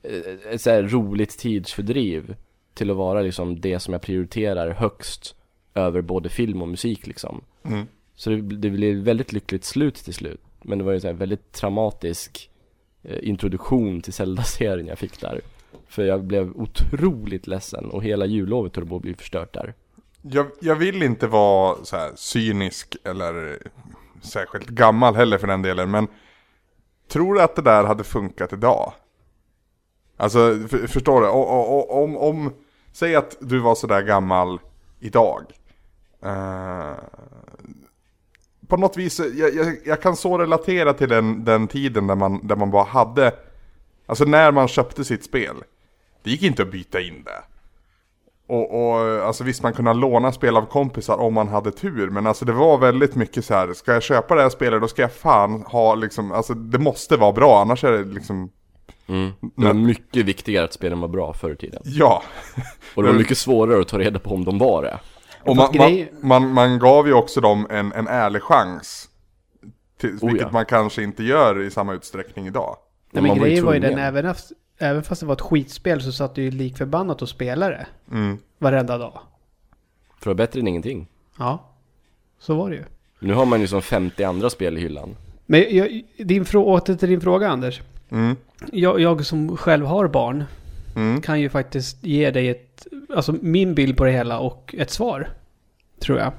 Speaker 3: eh, ett så här roligt tidsfördriv till att vara liksom det som jag prioriterar högst över både film och musik liksom.
Speaker 4: Mm.
Speaker 3: Så det, det blev väldigt lyckligt slut till slut. Men det var ju så här väldigt traumatisk eh, introduktion till Zelda-serien jag fick där. För jag blev otroligt ledsen och hela jullovet höll på att bli förstört där.
Speaker 4: Jag, jag vill inte vara så här cynisk eller särskilt gammal heller för den delen, men tror du att det där hade funkat idag? Alltså, för, förstår du? Om, om, om, säg att du var sådär gammal idag. Uh, på något vis, jag, jag, jag kan så relatera till den, den tiden där man, där man bara hade, alltså när man köpte sitt spel. Det gick inte att byta in det. Och, och alltså visst man kunde låna spel av kompisar om man hade tur Men alltså det var väldigt mycket så här. Ska jag köpa det här spelet då ska jag fan ha liksom Alltså det måste vara bra annars är det liksom
Speaker 3: Mm. Det var mycket viktigare att spelen var bra förr i tiden.
Speaker 4: Ja
Speaker 3: Och det var mycket svårare att ta reda på om de var det.
Speaker 4: Och man, man, man, man gav ju också dem en, en ärlig chans till,
Speaker 3: Oh,
Speaker 4: Vilket
Speaker 3: ja.
Speaker 4: man kanske inte gör i samma utsträckning idag
Speaker 1: Nej,
Speaker 3: man
Speaker 1: men grejen var ju den, även, efter, även fast det var ett skitspel så satt du ju lik förbannat och spelade
Speaker 4: mm.
Speaker 1: Varenda dag.
Speaker 3: För det var bättre än ingenting.
Speaker 1: Ja. Så var det ju.
Speaker 3: Nu har man ju som 50 andra spel i hyllan.
Speaker 1: Men jag, din åter till din fråga Anders.
Speaker 4: Mm.
Speaker 1: Jag, jag som själv har barn
Speaker 4: Mm.
Speaker 1: kan ju faktiskt ge dig ett, alltså min bild på det hela och ett svar. Tror jag.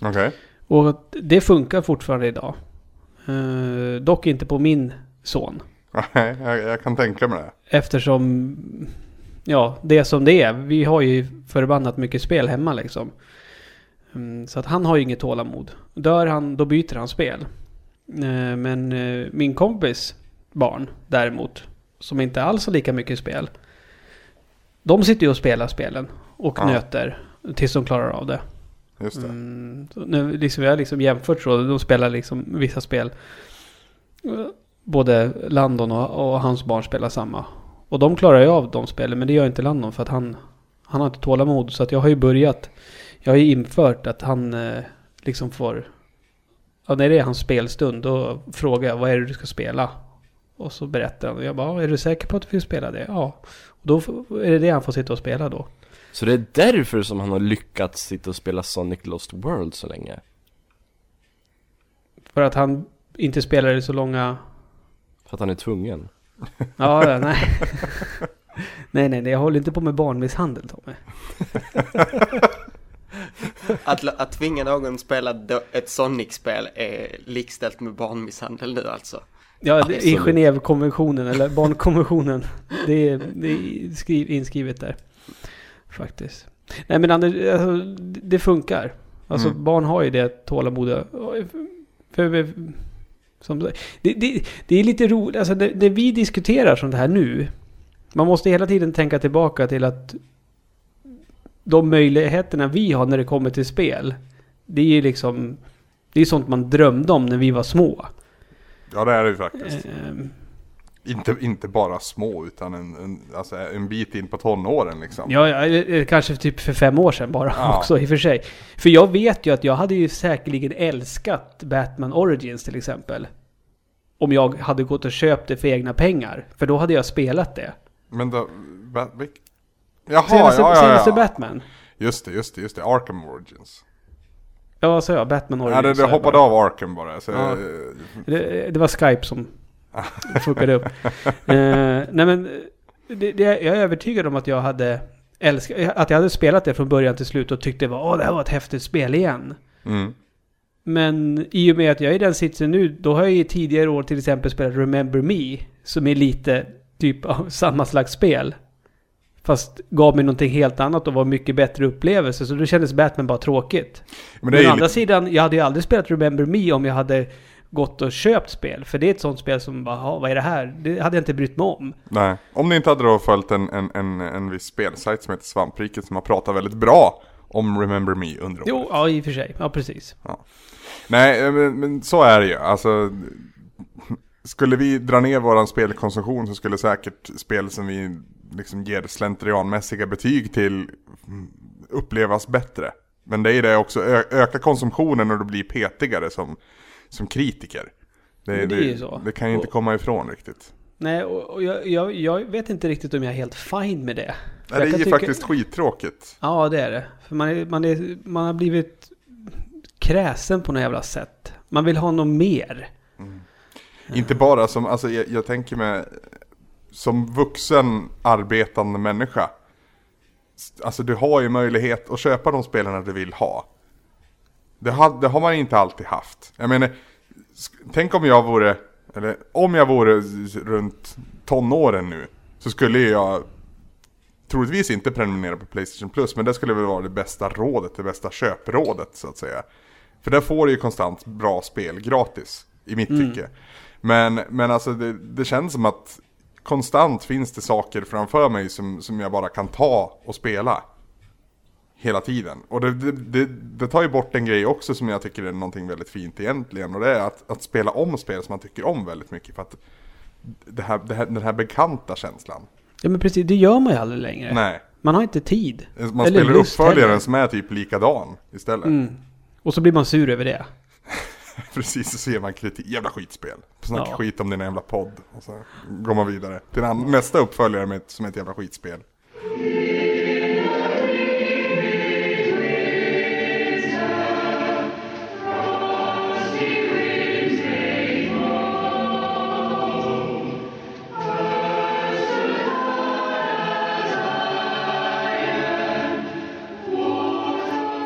Speaker 4: Okej.
Speaker 1: Och det funkar fortfarande idag. Eh, dock inte på min son.
Speaker 4: Nej, jag, jag kan tänka mig det.
Speaker 1: Eftersom, ja, det är som det är. Vi har ju förbannat mycket spel hemma liksom. Mm, så att han har ju inget tålamod. Dör han, då byter han spel. Eh, men eh, min kompis barn däremot, som inte alls har lika mycket spel. De sitter ju och spelar spelen och
Speaker 4: Ja.
Speaker 1: nöter tills de klarar av det.
Speaker 4: Just det.
Speaker 1: Mm, nu, liksom, jag har liksom jämfört så. De spelar liksom vissa spel. Både Landon och, och hans barn spelar samma. Och de klarar ju av de spelen. Men det gör inte Landon för att han, han har inte tålamod. Så att jag har ju börjat. Jag har ju infört att han eh, liksom får. Ja, när det är hans spelstund. Då frågar jag vad är det du ska spela? Och så berättar han. Och jag bara, "Ja, är du säker på att du vill spela det? Ja. Och då är det det han får sitta och spela då.
Speaker 3: Så det är därför som han har lyckats sitta och spela Sonic Lost World så länge?
Speaker 1: För att han inte spelar i så långa
Speaker 3: För att han är tvungen?
Speaker 1: Ja, ja, nej. nej, nej, nej, jag håller inte på med barnmisshandel Tommy.
Speaker 2: Att, att tvinga någon spela ett Sonic-spel är likställt med barnmisshandel nu alltså.
Speaker 1: Ja, i. Genèvekonventionen, eller barnkonventionen. Det är, det är skriv, inskrivet där. Faktiskt. Nej men Anders, alltså, det det funkar. Alltså
Speaker 4: Mm.
Speaker 1: barn har ju det tålamodet. För, för, som, det, det, det är lite roligt, alltså det, det vi diskuterar sånt här nu. Man måste hela tiden tänka tillbaka till att de möjligheterna vi har när det kommer till spel. Det är ju liksom, det är sånt man drömde om när vi var små.
Speaker 4: Ja det är det ju faktiskt.
Speaker 1: Ehm,
Speaker 4: Inte, inte bara små utan en, en, alltså en bit in på tonåren liksom.
Speaker 1: Ja, ja kanske typ för fem år sedan bara
Speaker 4: Ja.
Speaker 1: också i och för sig. För jag vet ju att jag hade ju säkerligen älskat Batman Origins till exempel. Om jag hade gått och köpt det för egna pengar. För då hade jag spelat det.
Speaker 4: Men då, vilk... Jaha,
Speaker 1: Senaste,
Speaker 4: ja, ja,
Speaker 1: senaste
Speaker 4: ja.
Speaker 1: Batman.
Speaker 4: Just det, just det, just det. Arkham Origins.
Speaker 1: Ja, sa jag? Batman
Speaker 4: Ja,
Speaker 1: Origins.
Speaker 4: det,
Speaker 1: sa
Speaker 4: det
Speaker 1: jag
Speaker 4: hoppade av Arkham bara. Så,
Speaker 1: Ja.
Speaker 4: eh,
Speaker 1: Det, det var Skype som fuckade upp. eh, nej men, det, det, jag är övertygad om att jag hade älskat, att jag hade spelat det från början till slut och tyckte det var, åh det här var ett häftigt spel igen.
Speaker 4: mm.
Speaker 1: Men i och med att jag är i den sitsen nu, då har jag i tidigare år till exempel spelat Remember Me. Som är lite typ av samma slags spel. Fast gav mig någonting helt annat och var mycket bättre upplevelse. Så då kändes Batman bara tråkigt.
Speaker 4: Men
Speaker 1: Men å
Speaker 4: ju
Speaker 1: andra sidan, jag hade ju aldrig spelat Remember Me om jag hade gått och köpt spel. För det är ett sånt spel som bara, "Ja, vad är det här? Det hade jag inte brytt mig om.
Speaker 4: nej. Om ni inte hade då följt en, en, en, en viss spelsajt som heter Svampriket som har pratat väldigt bra om Remember Me under året.
Speaker 1: Jo, ja i och för sig. Ja, precis.
Speaker 4: Nej, eh, men, men så är det ju. Alltså, skulle vi dra ner våran spelkonsumtion så skulle säkert spel som vi liksom ger slentrianmässiga betyg till upplevas bättre. Men det är det också, öka konsumtionen och då blir petigare som, som kritiker. Det,
Speaker 1: det så.
Speaker 4: det kan ju inte komma ifrån riktigt.
Speaker 1: Nej, och, jag, jag, jag vet inte riktigt om jag är helt fine med det.
Speaker 4: Nej, det är ju
Speaker 1: tycka-
Speaker 4: faktiskt skittråkigt.
Speaker 1: Ja, det är det. För man, är, man, är, man har blivit kräsen på något jävla sätt. Man vill ha något mer.
Speaker 4: Inte bara som, alltså jag, jag tänker mig som vuxen arbetande människa. Alltså du har ju möjlighet att köpa de spelarna du vill ha. Det har, det har man inte alltid haft. Jag menar, tänk om jag vore, eller om jag vore runt tonåren nu. Så skulle jag troligtvis inte prenumerera på Playstation Plus. Men det skulle väl vara det bästa rådet, det bästa köprådet så att säga. För där får du ju konstant bra spel gratis. I mitt tycke. Men, men alltså det, det känns som att konstant finns det saker framför mig som, som jag bara kan ta och spela. Hela tiden. Och det, det, det, det tar ju bort en grej också som jag tycker är någonting väldigt fint egentligen. Och det är att, att spela om spel som man tycker om väldigt mycket. För att det här, här, den här bekanta känslan.
Speaker 1: Ja, men precis. Det gör man ju aldrig längre.
Speaker 4: Nej.
Speaker 1: Man har inte tid.
Speaker 4: Man
Speaker 1: Eller
Speaker 4: spelar uppföljaren
Speaker 1: heller.
Speaker 4: som är typ likadan istället.
Speaker 1: Mm. Och så blir man sur över det.
Speaker 4: Precis, så ser man kritik. Jävla skitspel. Snacka
Speaker 1: Ja.
Speaker 4: skit om din jävla podd. Och så går man vidare till nästa uppföljare med som är ett jävla skitspel.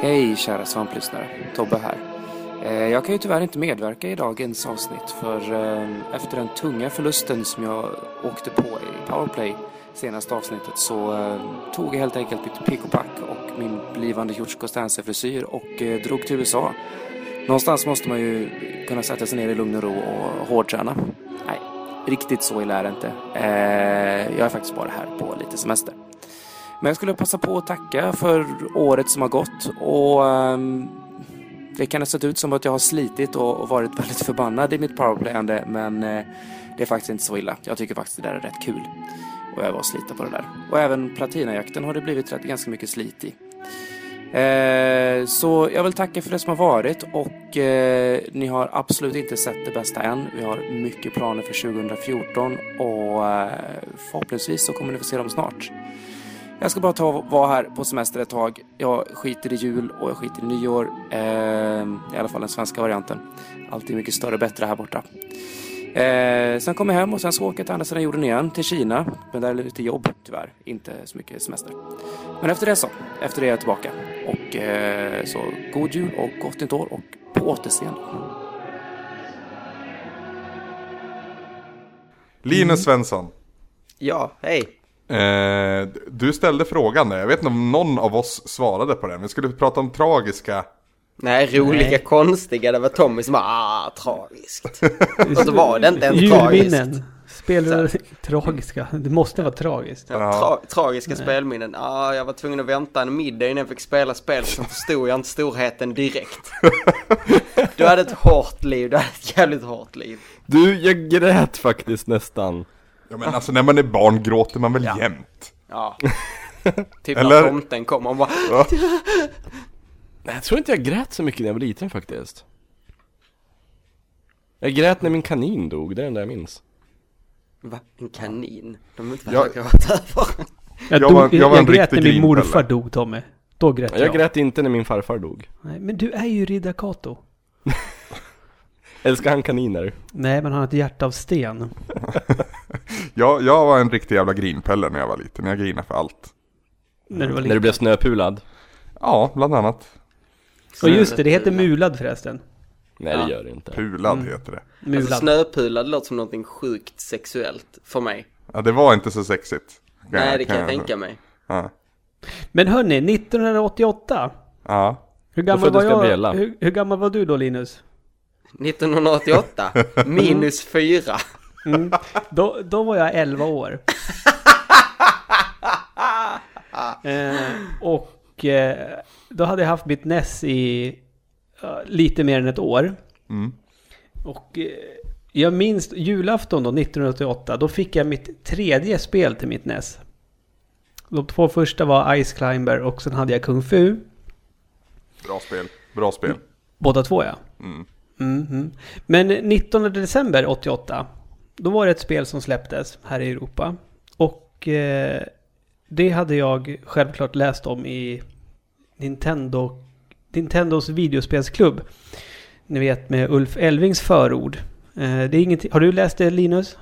Speaker 5: Hej kära svamplyssnare, Tobbe här. Eh, jag kan ju tyvärr inte medverka i dagens avsnitt för eh, efter den tunga förlusten som jag åkte på i Powerplay senaste avsnittet så eh, tog jag helt enkelt mitt pick och pack och min blivande George Costanza-frisyr och drog till USA. Någonstans måste man ju kunna sätta sig ner i lugn och ro och hårdträna. Nej, riktigt så illa är det inte. Jag är faktiskt bara här på lite semester. Men jag skulle passa på att tacka för året som har gått och ehm, det kan ha sett ut som att jag har slitit och, och varit väldigt förbannad i mitt powerplayande men eh, det är faktiskt inte så illa. Jag tycker faktiskt det där är rätt kul. Och öva och slita på det där. Och även platinajakten har det blivit rätt, ganska mycket slit i. Eh, så jag vill tacka för det som har varit och eh, ni har absolut inte sett det bästa än. Vi har mycket planer för 2014 och eh, förhoppningsvis så kommer ni få se dem snart. Jag ska bara ta och vara här på semester ett tag. Jag skiter i jul och jag skiter i nyår. Eh, I alla fall den svenska varianten. Alltid mycket större och bättre här borta. Eh, sen kommer jag hem och sen så åker jag till andra sidan jorden igen, till Kina. Men där är det lite jobb tyvärr, inte så mycket semester. Men efter det så, efter det är jag tillbaka. Och eh, så god jul och gott nytt år och på återseende.
Speaker 4: Linus Svensson.
Speaker 2: Ja, hej.
Speaker 4: Eh, du ställde frågan där, jag vet inte om någon av oss svarade på den. Vi skulle prata om tragiska...
Speaker 2: Nej, roliga,
Speaker 1: Nej.
Speaker 2: konstiga. Det var Tommy som bara, ah, tragiskt. Och så var det inte ens tragiskt.
Speaker 1: Julminnen. Spelar tragiska. Det måste vara tragiskt.
Speaker 2: Ja, tra tragiska spelminnen. Ah, jag var tvungen att vänta en middag innan jag fick spela spel så förstod jag inte storheten direkt. Du hade ett hårt liv, du hade ett jävligt hårt liv.
Speaker 3: Du, jag grät faktiskt nästan.
Speaker 4: Ja men alltså när man är barn gråter man väl jämt?
Speaker 2: Ja. Typ
Speaker 4: Eller-
Speaker 2: när tomten kom och bara,
Speaker 3: Nej, jag tror inte jag grät så mycket när jag var liten faktiskt. Jag grät när min kanin dog, det är det enda jag minns.
Speaker 2: va? En kanin? De är inte
Speaker 4: Ja.
Speaker 2: jag gråta över.
Speaker 1: Jag,
Speaker 4: Jag var-
Speaker 1: jag,
Speaker 4: jag var en
Speaker 1: grät när min morfar
Speaker 4: grinpelle.
Speaker 1: dog Tommy. Då grät jag.
Speaker 3: Jag grät inte när min farfar dog.
Speaker 1: Nej, men du är ju Riddar Kato.
Speaker 3: Älskar han kaniner?
Speaker 1: Nej, men han har ett hjärta av sten.
Speaker 4: Jag, jag var en riktig jävla grinpelle när jag var liten, jag grinade för allt.
Speaker 1: När du var
Speaker 3: När du
Speaker 1: liten.
Speaker 3: blev snöpulad?
Speaker 4: Ja, bland annat.
Speaker 1: Och just det, det heter mulad förresten.
Speaker 3: Nej
Speaker 2: Ja.
Speaker 3: det gör det inte.
Speaker 4: Pulad
Speaker 1: Mm.
Speaker 4: heter det.
Speaker 1: Mulad.
Speaker 2: Alltså snöpulad låter som någonting sjukt sexuellt för mig.
Speaker 4: Ja, det var inte så sexigt.
Speaker 2: Nej, det kan jag tänka mig.
Speaker 4: Ja.
Speaker 1: Men hörni, 1988.
Speaker 4: ja.
Speaker 1: Hur gammal,
Speaker 3: föddes
Speaker 1: var jag,
Speaker 3: Gabriella.
Speaker 1: hur, hur gammal var du då Linus?
Speaker 2: 1988, minus fyra.
Speaker 1: Mm. Då, då var jag 11 år. eh, och eh, då hade jag haft mitt NES i eh, lite mer än ett år.
Speaker 4: Mm.
Speaker 1: Och eh, jag minns julafton då, 1988, då fick jag mitt tredje spel till mitt NES. De två första var Ice Climber och sen hade jag Kung Fu.
Speaker 4: Bra spel. Bra spel.
Speaker 1: Båda två ja.
Speaker 4: Mm.
Speaker 1: Mhm. Men 19 december 88, då var det ett spel som släpptes här i Europa. Och eh, det hade jag självklart läst om i Nintendo, Nintendos videospelsklubb. Ni vet med Ulf Elvings förord. Eh, det är inget, har du läst det Linus?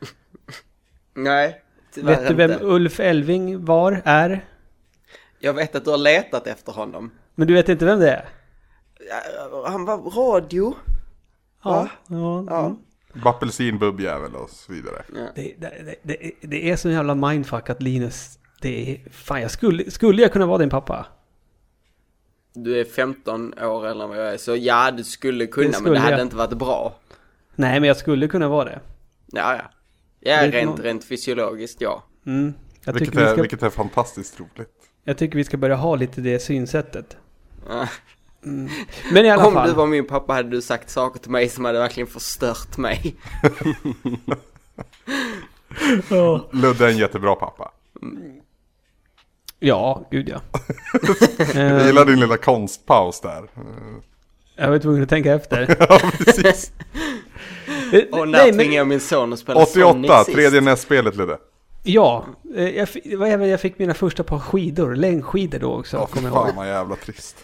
Speaker 2: Nej,
Speaker 1: vet du vem
Speaker 2: inte.
Speaker 1: Ulf Elving var, är?
Speaker 2: Jag vet att du har letat efter honom.
Speaker 1: Men du vet inte vem det är?
Speaker 2: Ja, Han var radio. Va?
Speaker 1: ja,
Speaker 2: Ja.
Speaker 4: Apelsin, bubbjävel och så vidare.
Speaker 1: Det, det, det, det är så jävla mindfuck att Linus... Det är... Fan, jag skulle, skulle jag kunna vara din pappa?
Speaker 2: Du är 15 år eller vad jag är, så ja, du skulle kunna,
Speaker 1: Det
Speaker 2: men
Speaker 1: skulle
Speaker 2: det hade
Speaker 1: jag.
Speaker 2: inte varit bra.
Speaker 1: Nej, men jag skulle kunna vara det.
Speaker 2: Ja, ja. Ja, rent, rent fysiologiskt, ja.
Speaker 1: Mm. Jag,
Speaker 4: Vilket är,
Speaker 1: ska,
Speaker 4: vilket är fantastiskt roligt.
Speaker 1: jag tycker vi ska börja ha lite det synsättet.
Speaker 2: Ja.
Speaker 1: Men i alla
Speaker 2: Om
Speaker 1: fall.
Speaker 2: du var min pappa hade du sagt saker till mig som hade verkligen förstört mig.
Speaker 1: Ja.
Speaker 4: Ludde är en jättebra pappa.
Speaker 1: Ja, gud ja.
Speaker 4: Jag
Speaker 1: Eh,
Speaker 4: gillar din lilla konstpaus där. Eh,
Speaker 1: jag var tvungen att tänka efter.
Speaker 4: Ja, precis.
Speaker 1: Eh,
Speaker 2: Och när
Speaker 1: Nej, men,
Speaker 2: tvingade jag min son att spela Sonic
Speaker 4: 88,
Speaker 2: sist?
Speaker 4: tredje NES-spelet Ludde.
Speaker 1: ja, eh, jag, fick- det var även jag fick mina första par skidor, längdskidor då också.
Speaker 4: Ja, fan vad jävla trist.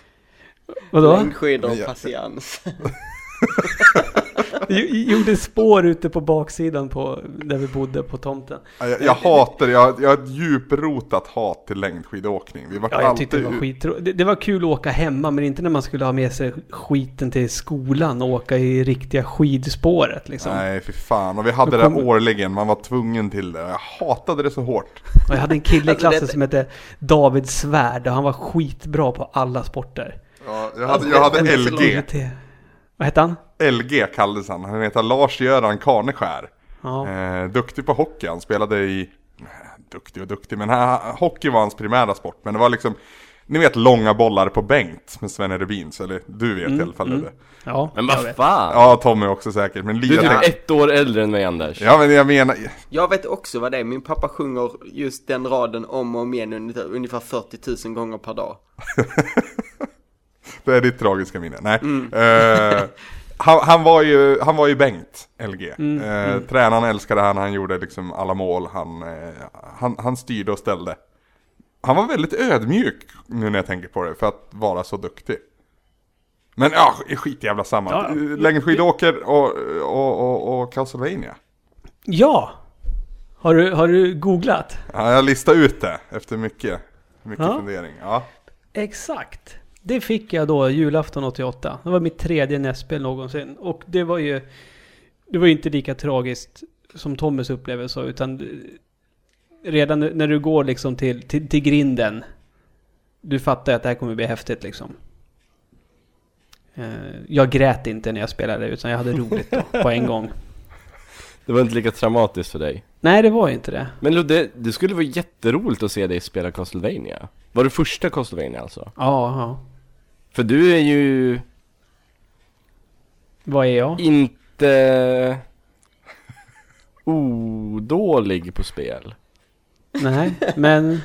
Speaker 1: Vadå?
Speaker 2: Längdskidor och patiens.
Speaker 1: Gjorde spår ute på baksidan på, där vi bodde på tomten.
Speaker 4: Ja, Jag, jag hatar, jag, jag har ett djuprotat hat till längdskidåkning. Vi var
Speaker 1: Ja, jag
Speaker 4: alltid
Speaker 1: tyckte det var skittro... det, det var kul att åka hemma, men inte när man skulle ha med sig skiten till skolan och åka i riktiga skidspåret liksom.
Speaker 4: Nej, fy fan. Och vi hade
Speaker 1: Då
Speaker 4: det
Speaker 1: kom-
Speaker 4: årligen, man var tvungen till det. Jag hatade det så hårt.
Speaker 1: Och jag hade en kille i
Speaker 2: Alltså,
Speaker 1: klassen
Speaker 2: det-
Speaker 1: som hette David Svärd och han var skitbra på alla sporter.
Speaker 4: Ja, jag hade, jag hade LG.
Speaker 1: LG. Vad hette han?
Speaker 4: LG kallades han. Han heter Lars-Göran Karneskär.
Speaker 1: Ja.
Speaker 4: Eh, duktig på hockey. Han spelade i... Duktig och duktig, men han, hockey var hans primära sport. Men det var liksom... Ni vet långa bollar på Bengt med Sven Rubins, eller du vet i alla fall
Speaker 1: mm.
Speaker 4: det.
Speaker 1: Ja,
Speaker 3: Men vad fan!
Speaker 4: Ja, Tommy också säkert, men
Speaker 3: Du är typ ett år äldre än mig Anders.
Speaker 4: Ja, men jag menar...
Speaker 2: Jag vet också vad det är. Min pappa sjunger just den raden om och om igen ungefär 40 000 gånger per dag.
Speaker 4: Det är ditt tragiska minne. Nej. Eh, han, han, var ju, han var ju Bengt, LG. eh, Tränaren älskade han, han gjorde liksom alla mål. Han, eh, han, han styrde och ställde. Han var väldigt ödmjuk nu när jag tänker på det, för att vara så duktig. Men ja, skit jävla samma.
Speaker 1: Ja.
Speaker 4: Längdskidåker och, och, och, och Castlevania.
Speaker 1: Ja! Har du, har du googlat?
Speaker 4: Ja, jag listade ut det efter mycket, mycket
Speaker 1: Ja.
Speaker 4: fundering. Ja.
Speaker 1: Exakt. Det fick jag då julafton 88. Det var mitt tredje nästspel någonsin. Och det var ju... Det var ju inte lika tragiskt som Tommys upplevelse utan redan när du går liksom till, till, till grinden. Du fattar att det här kommer bli häftigt liksom. Eh, Jag grät inte när jag spelade utan jag hade roligt då, på en gång.
Speaker 3: Det var inte lika traumatiskt för dig.
Speaker 1: Nej, det var inte det.
Speaker 3: Men Ludde, det skulle vara jätteroligt att se dig spela Castlevania. Var det första Castlevania alltså?
Speaker 1: Ja, ja.
Speaker 3: För du är ju
Speaker 1: Vad är jag?
Speaker 3: inte odålig på spel.
Speaker 1: Nej, men...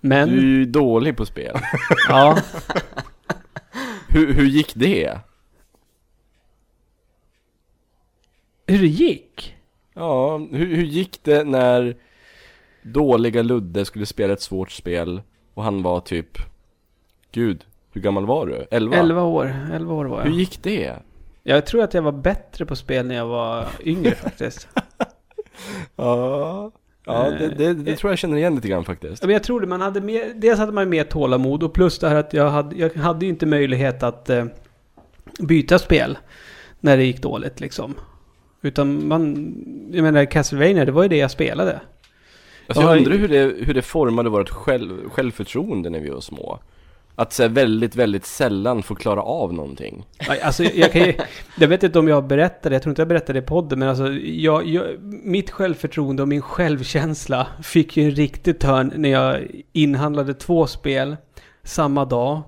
Speaker 1: Men...
Speaker 3: Du är ju dålig på spel.
Speaker 1: Ja.
Speaker 3: Hur, hur gick det?
Speaker 1: Hur det gick?
Speaker 3: Ja, hur, hur gick det när dåliga Ludde skulle spela ett svårt spel och han var typ Gud, hur gammal var du? 11?
Speaker 1: 11 år. 11 år var
Speaker 3: Hur
Speaker 1: jag.
Speaker 3: gick det?
Speaker 1: Jag tror att jag var bättre på spel när jag var yngre faktiskt.
Speaker 3: Ja, ja det, det, det tror jag känner igen lite grann faktiskt.
Speaker 1: Men jag tror det, man hade mer, dels hade man mer tålamod och plus det här att jag hade, jag hade ju inte möjlighet att eh, byta spel när det gick dåligt liksom. Utan man, jag menar Castlevania, det var ju det jag spelade.
Speaker 3: Alltså
Speaker 1: Ja,
Speaker 3: jag undrar hur det, hur det formade vårt själv, självförtroende när vi var små. Att så här, väldigt, väldigt sällan få klara av någonting.
Speaker 1: Alltså jag kan ju, jag vet inte om jag berättade, jag tror inte jag berättade i podden, men alltså jag, jag, mitt självförtroende och min självkänsla fick ju en riktig törn när jag inhandlade två spel samma dag.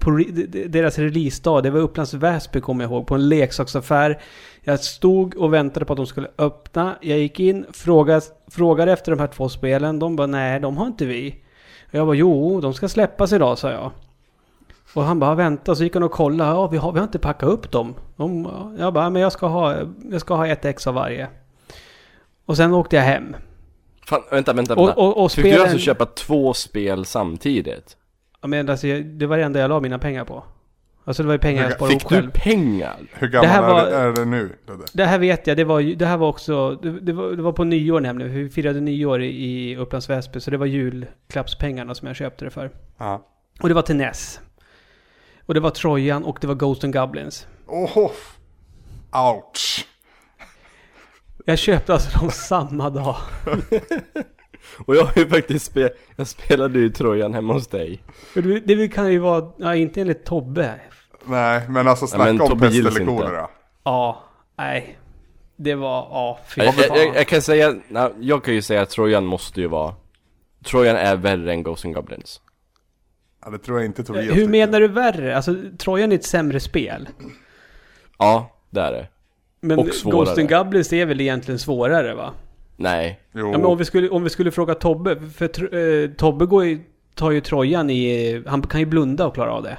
Speaker 1: På deras releasedag, det var Upplands Väsby kommer jag ihåg, på en leksaksaffär. Jag stod och väntade på att de skulle öppna. Jag gick in, frågade, frågade efter de här två spelen. De bara nej, de har inte vi. Och jag bara jo, de ska släppas idag, sa jag. Och han bara vänta, så gick han och kollade. Ja, vi har, vi har inte packat upp dem. De, jag bara, men jag ska, ha, jag ska ha ett ex av varje. Och sen åkte jag hem.
Speaker 3: Fan, vänta, vänta,
Speaker 1: Och,
Speaker 3: vänta.
Speaker 1: och, och
Speaker 3: Fick du
Speaker 1: spelen...
Speaker 3: alltså köpa två spel samtidigt?
Speaker 1: Ja, men alltså, det var det enda jag la mina pengar på. Alltså det var ju pengar jag
Speaker 4: Hur-
Speaker 1: sparade ihop
Speaker 3: Fick du
Speaker 1: själv.
Speaker 3: pengar?
Speaker 4: Hur gammal
Speaker 1: Det här
Speaker 4: är,
Speaker 1: var-
Speaker 4: det, är det nu? Ludde?
Speaker 1: Det här vet jag, det var, det här var också, det, det, var, det var på nyår nämligen. Vi firade nyår i, i Upplands Väsby, så det var julklappspengarna som jag köpte det för.
Speaker 4: Ja.
Speaker 1: Och det var till NES. Och det var Trojan och det var Ghost and Goblins.
Speaker 4: Åh! Ouch!
Speaker 1: Jag köpte alltså dem samma dag.
Speaker 3: Och jag har ju faktiskt spel, jag spelade ju Trojan hemma hos dig.
Speaker 1: Det kan ju vara, ja inte enligt Tobbe.
Speaker 4: Nej, men alltså snacka
Speaker 3: men
Speaker 4: om
Speaker 3: Tobbe
Speaker 4: pest eller kolera.
Speaker 1: Ja, nej. Det var, ja, fy
Speaker 3: Jag, jag, jag, kan säga, nej, jag kan ju säga att Trojan måste ju vara Trojan är värre än Ghosts and Goblins.
Speaker 4: Ja, det tror jag inte Tobias
Speaker 1: Hur
Speaker 4: tycker.
Speaker 1: menar du värre? Alltså, Trojan är ett sämre spel.
Speaker 3: Ja, det är det.
Speaker 1: Men
Speaker 3: Och svårare.
Speaker 1: Ghost and Goblins är väl egentligen svårare va?
Speaker 3: Nej.
Speaker 4: Jo,
Speaker 1: Ja, men om vi skulle, om vi skulle fråga Tobbe, för eh, Tobbe går ju, tar ju Trojan i, han kan ju blunda och klara av det.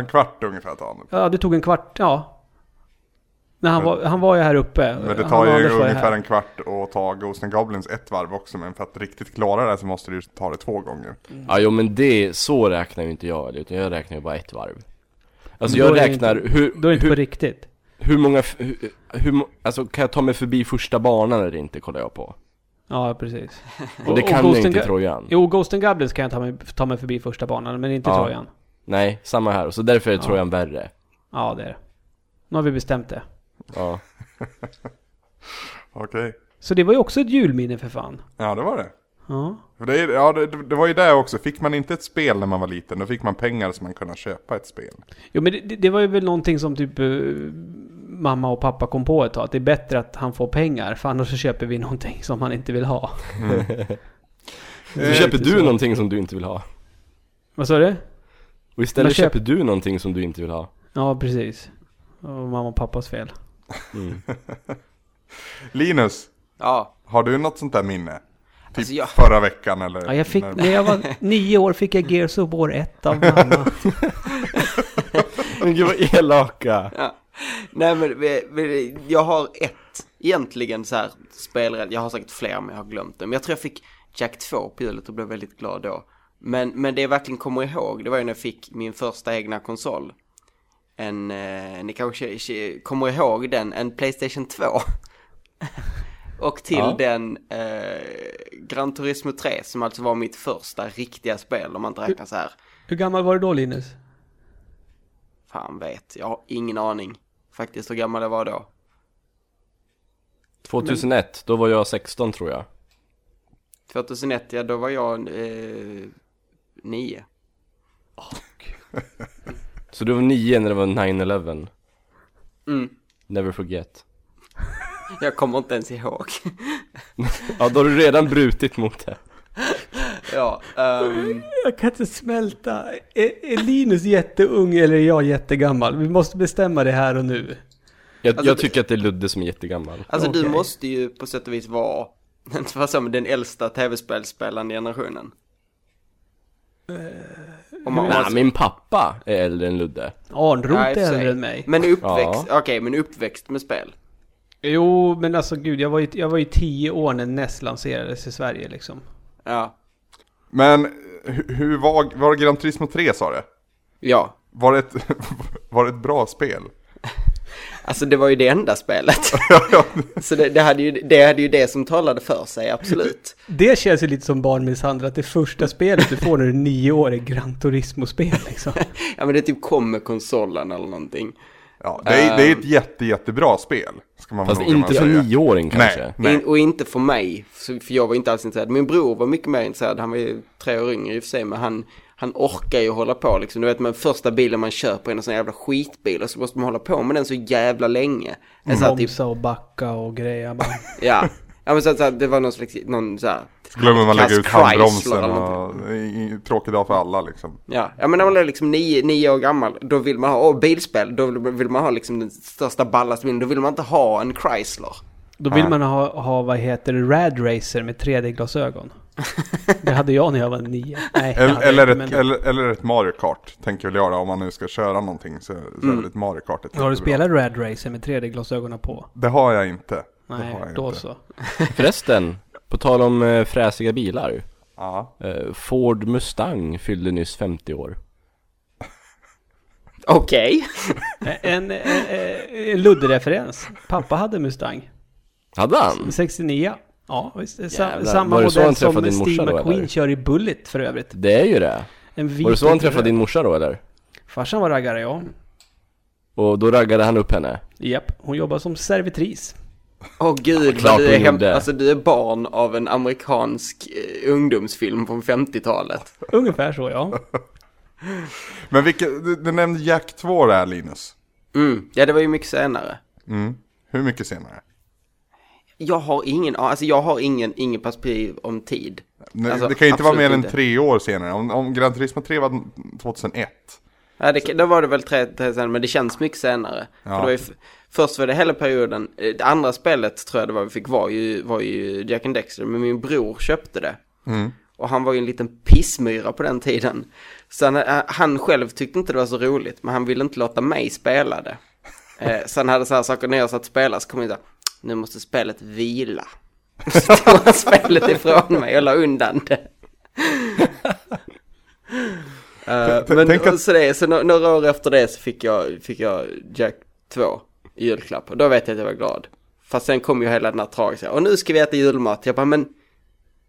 Speaker 4: En kvart ungefär tar han.
Speaker 1: Ja, det tog en kvart, ja. När han, var, han var ju här uppe.
Speaker 4: Men det tar
Speaker 1: och
Speaker 4: ju ungefär en kvart att ta Ghost and Goblins ett varv också. Men för att riktigt klara det så måste du ta det två gånger.
Speaker 3: Ja, jo men det, så räknar ju inte jag utan jag räknar ju bara ett varv. Alltså
Speaker 1: Men
Speaker 3: jag räknar
Speaker 1: inte-
Speaker 3: hur,
Speaker 1: Då är det inte på
Speaker 3: hur,
Speaker 1: riktigt.
Speaker 3: Hur många, hur, hur, alltså kan jag ta mig förbi första banan eller inte kollar jag på.
Speaker 1: Ja, precis.
Speaker 3: Och det
Speaker 1: och
Speaker 3: kan
Speaker 1: Ghost
Speaker 3: jag inte i Trojan.
Speaker 1: Jo, Ghost and Goblins kan jag ta mig, ta mig förbi första banan, men inte
Speaker 3: Ja.
Speaker 1: Trojan.
Speaker 3: Nej, samma här. Så därför är
Speaker 1: Ja.
Speaker 3: Trojan värre.
Speaker 1: Ja, det är det. Nu har vi bestämt det.
Speaker 3: Ja.
Speaker 4: Okej.
Speaker 1: Så det var ju också ett julminne för fan.
Speaker 4: Ja, det var det.
Speaker 1: Ja.
Speaker 4: För det, är- ja, det, det var ju det också. Fick man inte ett spel när man var liten, då fick man pengar så man kunde köpa ett spel.
Speaker 1: Jo, men det, det var ju väl någonting som typ eh, mamma och pappa kom på ett tag. Att det är bättre att han får pengar, för annars så köper vi någonting som han inte vill ha.
Speaker 3: Så
Speaker 4: Eh,
Speaker 3: köper
Speaker 1: lite
Speaker 3: du
Speaker 1: så.
Speaker 3: någonting som du inte vill ha.
Speaker 1: Vad sa du?
Speaker 3: Och istället köper du någonting som du inte vill ha.
Speaker 1: Ja, precis. Och mamma och pappas fel.
Speaker 3: Mm.
Speaker 4: Linus,
Speaker 2: Ja,
Speaker 4: har du något sånt där minne? Typ
Speaker 2: Alltså, jag-
Speaker 4: förra veckan eller?
Speaker 1: Ja, jag fick,
Speaker 4: när-
Speaker 1: när jag var nio år fick jag Gears of War 1 av mamma.
Speaker 3: Men gud vad elaka.
Speaker 2: ja. Nej men vi- vi- jag har ett egentligen så här spelrädd. Jag har säkert fler men jag har glömt det. Men jag tror jag fick Jack 2 på hjulet och blev väldigt glad då. Men, men det jag verkligen kommer ihåg, det var ju när jag fick min första egna konsol. En, eh, ni kanske kommer ihåg den, en Playstation 2. och till
Speaker 3: Ja.
Speaker 2: den eh, Gran Turismo 3 som alltså var mitt första riktiga spel om man inte räknar så här.
Speaker 1: Hur gammal var du då Linus?
Speaker 2: Fan vet, jag har ingen aning faktiskt hur gammal jag var då.
Speaker 3: 2001, då var jag 16 tror jag.
Speaker 2: 2001, ja då var jag eh, nio.
Speaker 3: Så du var 9 när det var 9-11.
Speaker 2: Mm.
Speaker 3: Never forget.
Speaker 2: Jag kommer inte ens ihåg.
Speaker 3: Ja, då har du redan brutit mot det.
Speaker 2: ja, ehm,
Speaker 1: Jag kan inte smälta. Är, är Linus jätteung eller är jag jättegammal? Vi måste bestämma det här och nu.
Speaker 3: Jag,
Speaker 2: Alltså,
Speaker 3: jag tycker att det är Ludde som är jättegammal.
Speaker 2: alltså du
Speaker 1: Okej.
Speaker 2: måste ju på sätt och vis vara, den äldsta tv-spelsspelande generationen. Om man,
Speaker 3: Nej, min pappa är äldre än Ludde.
Speaker 1: Arnroth
Speaker 2: Ja, i och
Speaker 1: är
Speaker 2: för sig.
Speaker 1: äldre än mig.
Speaker 2: Men uppväxt,
Speaker 3: Ja.
Speaker 2: okej, men uppväxt med spel.
Speaker 1: Jo, men alltså gud, jag var ju, jag var ju tio år när NES lanserades i Sverige liksom.
Speaker 2: Ja,
Speaker 4: Men hu- hur var, var det Gran Turismo 3 sa det?
Speaker 2: ja.
Speaker 4: Var det ett, var det ett bra spel?
Speaker 2: Alltså det var ju det enda spelet. Så det, det, hade ju, det hade ju det som talade för sig, absolut.
Speaker 1: Det känns ju lite som barnmisshandel, att det första spelet du får när du är nio år är Gran Turismo-spel liksom.
Speaker 2: Ja men det typ kom med konsolen eller någonting.
Speaker 4: Ja, det är, det är ett jätte, jättebra spel. Ska man
Speaker 3: Fast
Speaker 4: nog
Speaker 3: inte för nioåring kanske.
Speaker 4: Nej, nej.
Speaker 2: In, och inte för mig, för jag var inte alls intresserad. Min bror var mycket mer intresserad, han var ju tre år yngre i och för sig, men han, han orkar ju hålla på liksom. Du vet, med första bilen man köper är en sån jävla skitbil och så måste man hålla på med den så jävla länge. Här typ,
Speaker 1: Bromsa och backa och grejer bara.
Speaker 2: ja. Ja men så, att- så, att det var någon slags, någon så här,
Speaker 4: Så glömmer man lägga ut
Speaker 2: Chrysler
Speaker 4: handbromsen och tråkig dag för alla liksom.
Speaker 2: Ja, ja men när man är liksom nio, nio år gammal, då vill man ha, och bilspel, då vill, vill man ha liksom den största ballaste bilen, då vill man inte ha en Chrysler.
Speaker 1: Då vill
Speaker 4: Nej.
Speaker 1: man ha, ha, vad heter det, Rad Racer med 3D-glasögon. Det hade jag när jag var nio. Nej,
Speaker 4: Eller, ett,
Speaker 1: men...
Speaker 4: eller, eller ett Mario Kart, tänker väl jag då, om man nu ska köra någonting så, så är väl ett Mario Kart ett
Speaker 1: Har du spelat Rad Racer med 3D-glasögonen på?
Speaker 4: Det har jag inte.
Speaker 1: Nej,
Speaker 4: jag
Speaker 1: då
Speaker 4: inte.
Speaker 1: så.
Speaker 3: Förresten, på tal om eh, fräsiga bilar.
Speaker 4: Ja.
Speaker 3: Eh, Ford Mustang fyllde nyss 50 år.
Speaker 2: Okej.
Speaker 1: En, en, en, en Ludde-referens. Pappa hade Mustang.
Speaker 3: Hade han?
Speaker 1: 69. Ja, visst.
Speaker 3: Jävlar.
Speaker 1: samma
Speaker 3: Var
Speaker 1: modell som
Speaker 3: träffade din morsa
Speaker 1: Steve McQueen
Speaker 3: eller?
Speaker 1: kör i Bullet för övrigt.
Speaker 3: Det är ju det. Var det så han träffade din morsa då eller?
Speaker 1: Farsan var raggare, ja.
Speaker 3: Och då raggade han upp henne?
Speaker 1: Japp, hon jobbar som servitris.
Speaker 2: Åh gud,
Speaker 3: Klart
Speaker 2: vad du är, hem, alltså, du är barn av en amerikansk eh, ungdomsfilm från 50-talet.
Speaker 1: Ungefär så, ja.
Speaker 4: Men vilka, du, du nämnde Jack 2 där Linus.
Speaker 2: Mm, ja det var ju mycket senare.
Speaker 4: Mm. Hur mycket senare?
Speaker 2: Jag har ingen, alltså jag har ingen, ingen perspektiv om tid.
Speaker 4: Nej,
Speaker 2: Alltså,
Speaker 4: det kan ju inte vara mer än tre år senare. Om, om Gran Turismo 3 var 2001.
Speaker 2: Ja, det, då var det väl tre, tre senare, men det känns mycket senare.
Speaker 4: Ja.
Speaker 2: För det var ju, först var det hela perioden, eh, det andra spelet tror jag det var vi fick var ju, var ju Jack and Dexter, men min bror köpte det.
Speaker 4: Mm.
Speaker 2: Och han var ju en liten pissmyra på den tiden. Så han, eh, han själv tyckte inte det var så roligt, men han ville inte låta mig spela det. Eh, han hade så här saker när jag satt och spelade så kom jag så här, nu måste spelet vila. Så tog han spelet ifrån mig och la undan det.
Speaker 4: T-
Speaker 2: men
Speaker 4: att-
Speaker 2: så, det, så nå- några år efter det så fick jag, fick jag Jack 2. i julklapp. Och då vet jag att jag var glad. Fast sen kom ju hela den här tragiska, och nu ska vi äta julmat. Jag bara, men,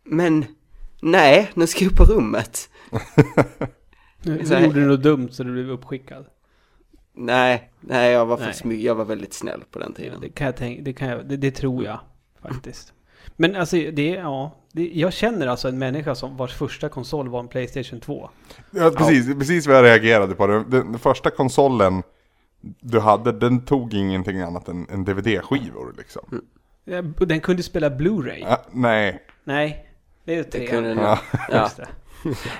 Speaker 2: men, nej, nu ska jag upp på rummet.
Speaker 1: Nu
Speaker 2: Så
Speaker 1: gjorde du något dumt så du blev uppskickad.
Speaker 2: Nej, nej, jag var
Speaker 1: Nej.
Speaker 2: faktiskt mycket, jag var väldigt snäll på den
Speaker 1: Ja,
Speaker 2: tiden.
Speaker 1: det kan jag tänka, det, kan jag, det, det tror jag faktiskt. Men alltså det, ja. Det, jag känner alltså en människa som vars första konsol var en Playstation 2.
Speaker 4: Ja, precis, precis vad jag reagerade på. Den, den första konsolen du hade, den tog ingenting annat än, än DVD-skivor liksom.
Speaker 1: Ja, Den kunde spela Blu-ray.
Speaker 4: Ah, nej.
Speaker 1: Nej, det är tre.
Speaker 2: kunde den,
Speaker 4: Ja.
Speaker 2: ja.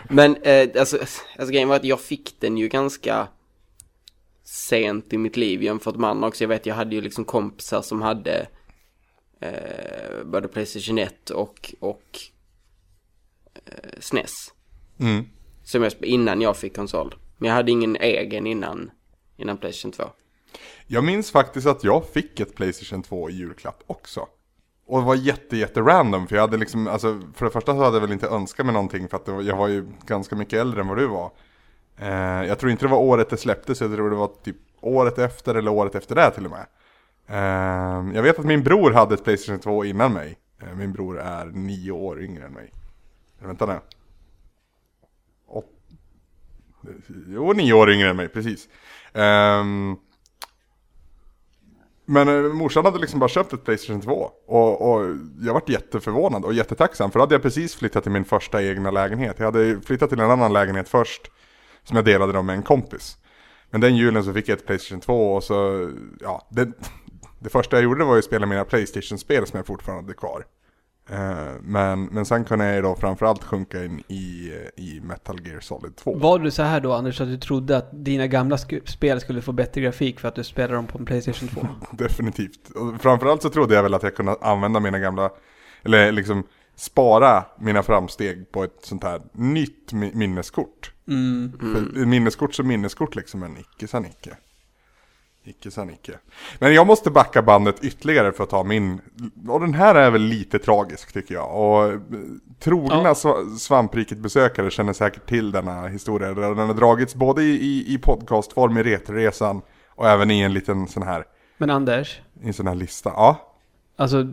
Speaker 2: Men eh, alltså, alltså grejen var att jag fick den ju ganska sent i mitt liv jämfört med andra också. Jag vet, jag hade ju liksom kompisar som hade eh, både Playstation 1 och, och eh, SNES.
Speaker 4: Mm.
Speaker 2: Som jag innan jag fick konsol. Men jag hade ingen egen innan, innan Playstation 2.
Speaker 4: Jag minns faktiskt att jag fick ett Playstation 2 i julklapp också. Och det var jätte, jätte random, för jag hade liksom, alltså för det första så hade jag väl inte önskat mig någonting för att var, jag var ju ganska mycket äldre än vad du var. Eh, jag tror inte det var året det släpptes, jag tror det var typ året efter eller året efter det till och med. Eh, jag vet att min bror hade ett Playstation 2 innan mig. Eh, min bror är nio år yngre än mig. Vänta nu. Åt... Jo, nio år yngre än mig, precis. Ehm, men eh, morsan hade liksom bara köpt ett Playstation 2 och, och jag vart jätteförvånad och jättetacksam för då hade jag precis flyttat till min första egna lägenhet. Jag hade flyttat till en annan lägenhet först som jag delade då med en kompis. Men den julen så fick jag ett Playstation 2 och så, ja, det, det första jag gjorde var ju att spela mina Playstation-spel som jag fortfarande hade kvar. Eh, men, men sen kunde jag ju då framförallt sjunka in i, i Metal Gear Solid 2.
Speaker 1: Var du så här då Anders att du trodde att dina gamla spel skulle få bättre grafik för att du spelade dem på en Playstation 2?
Speaker 4: Definitivt. Och framförallt så trodde jag väl att jag kunde använda mina gamla, eller liksom spara mina framsteg på ett sånt här nytt mi- minneskort.
Speaker 1: Mm.
Speaker 4: För minneskort som minneskort liksom, men icke sa Nicke. Icke sa Nicke. Men jag måste backa bandet ytterligare för att ta min, och den här är väl lite tragisk tycker jag. Och eh, trogna
Speaker 1: Ja.
Speaker 4: sva- svampriket-besökare känner säkert till denna historia. Den har dragits både i, i, i podcastform i Retroresan och även i en liten sån här,
Speaker 1: Men Anders,
Speaker 4: i en sån här lista. Ja,
Speaker 1: alltså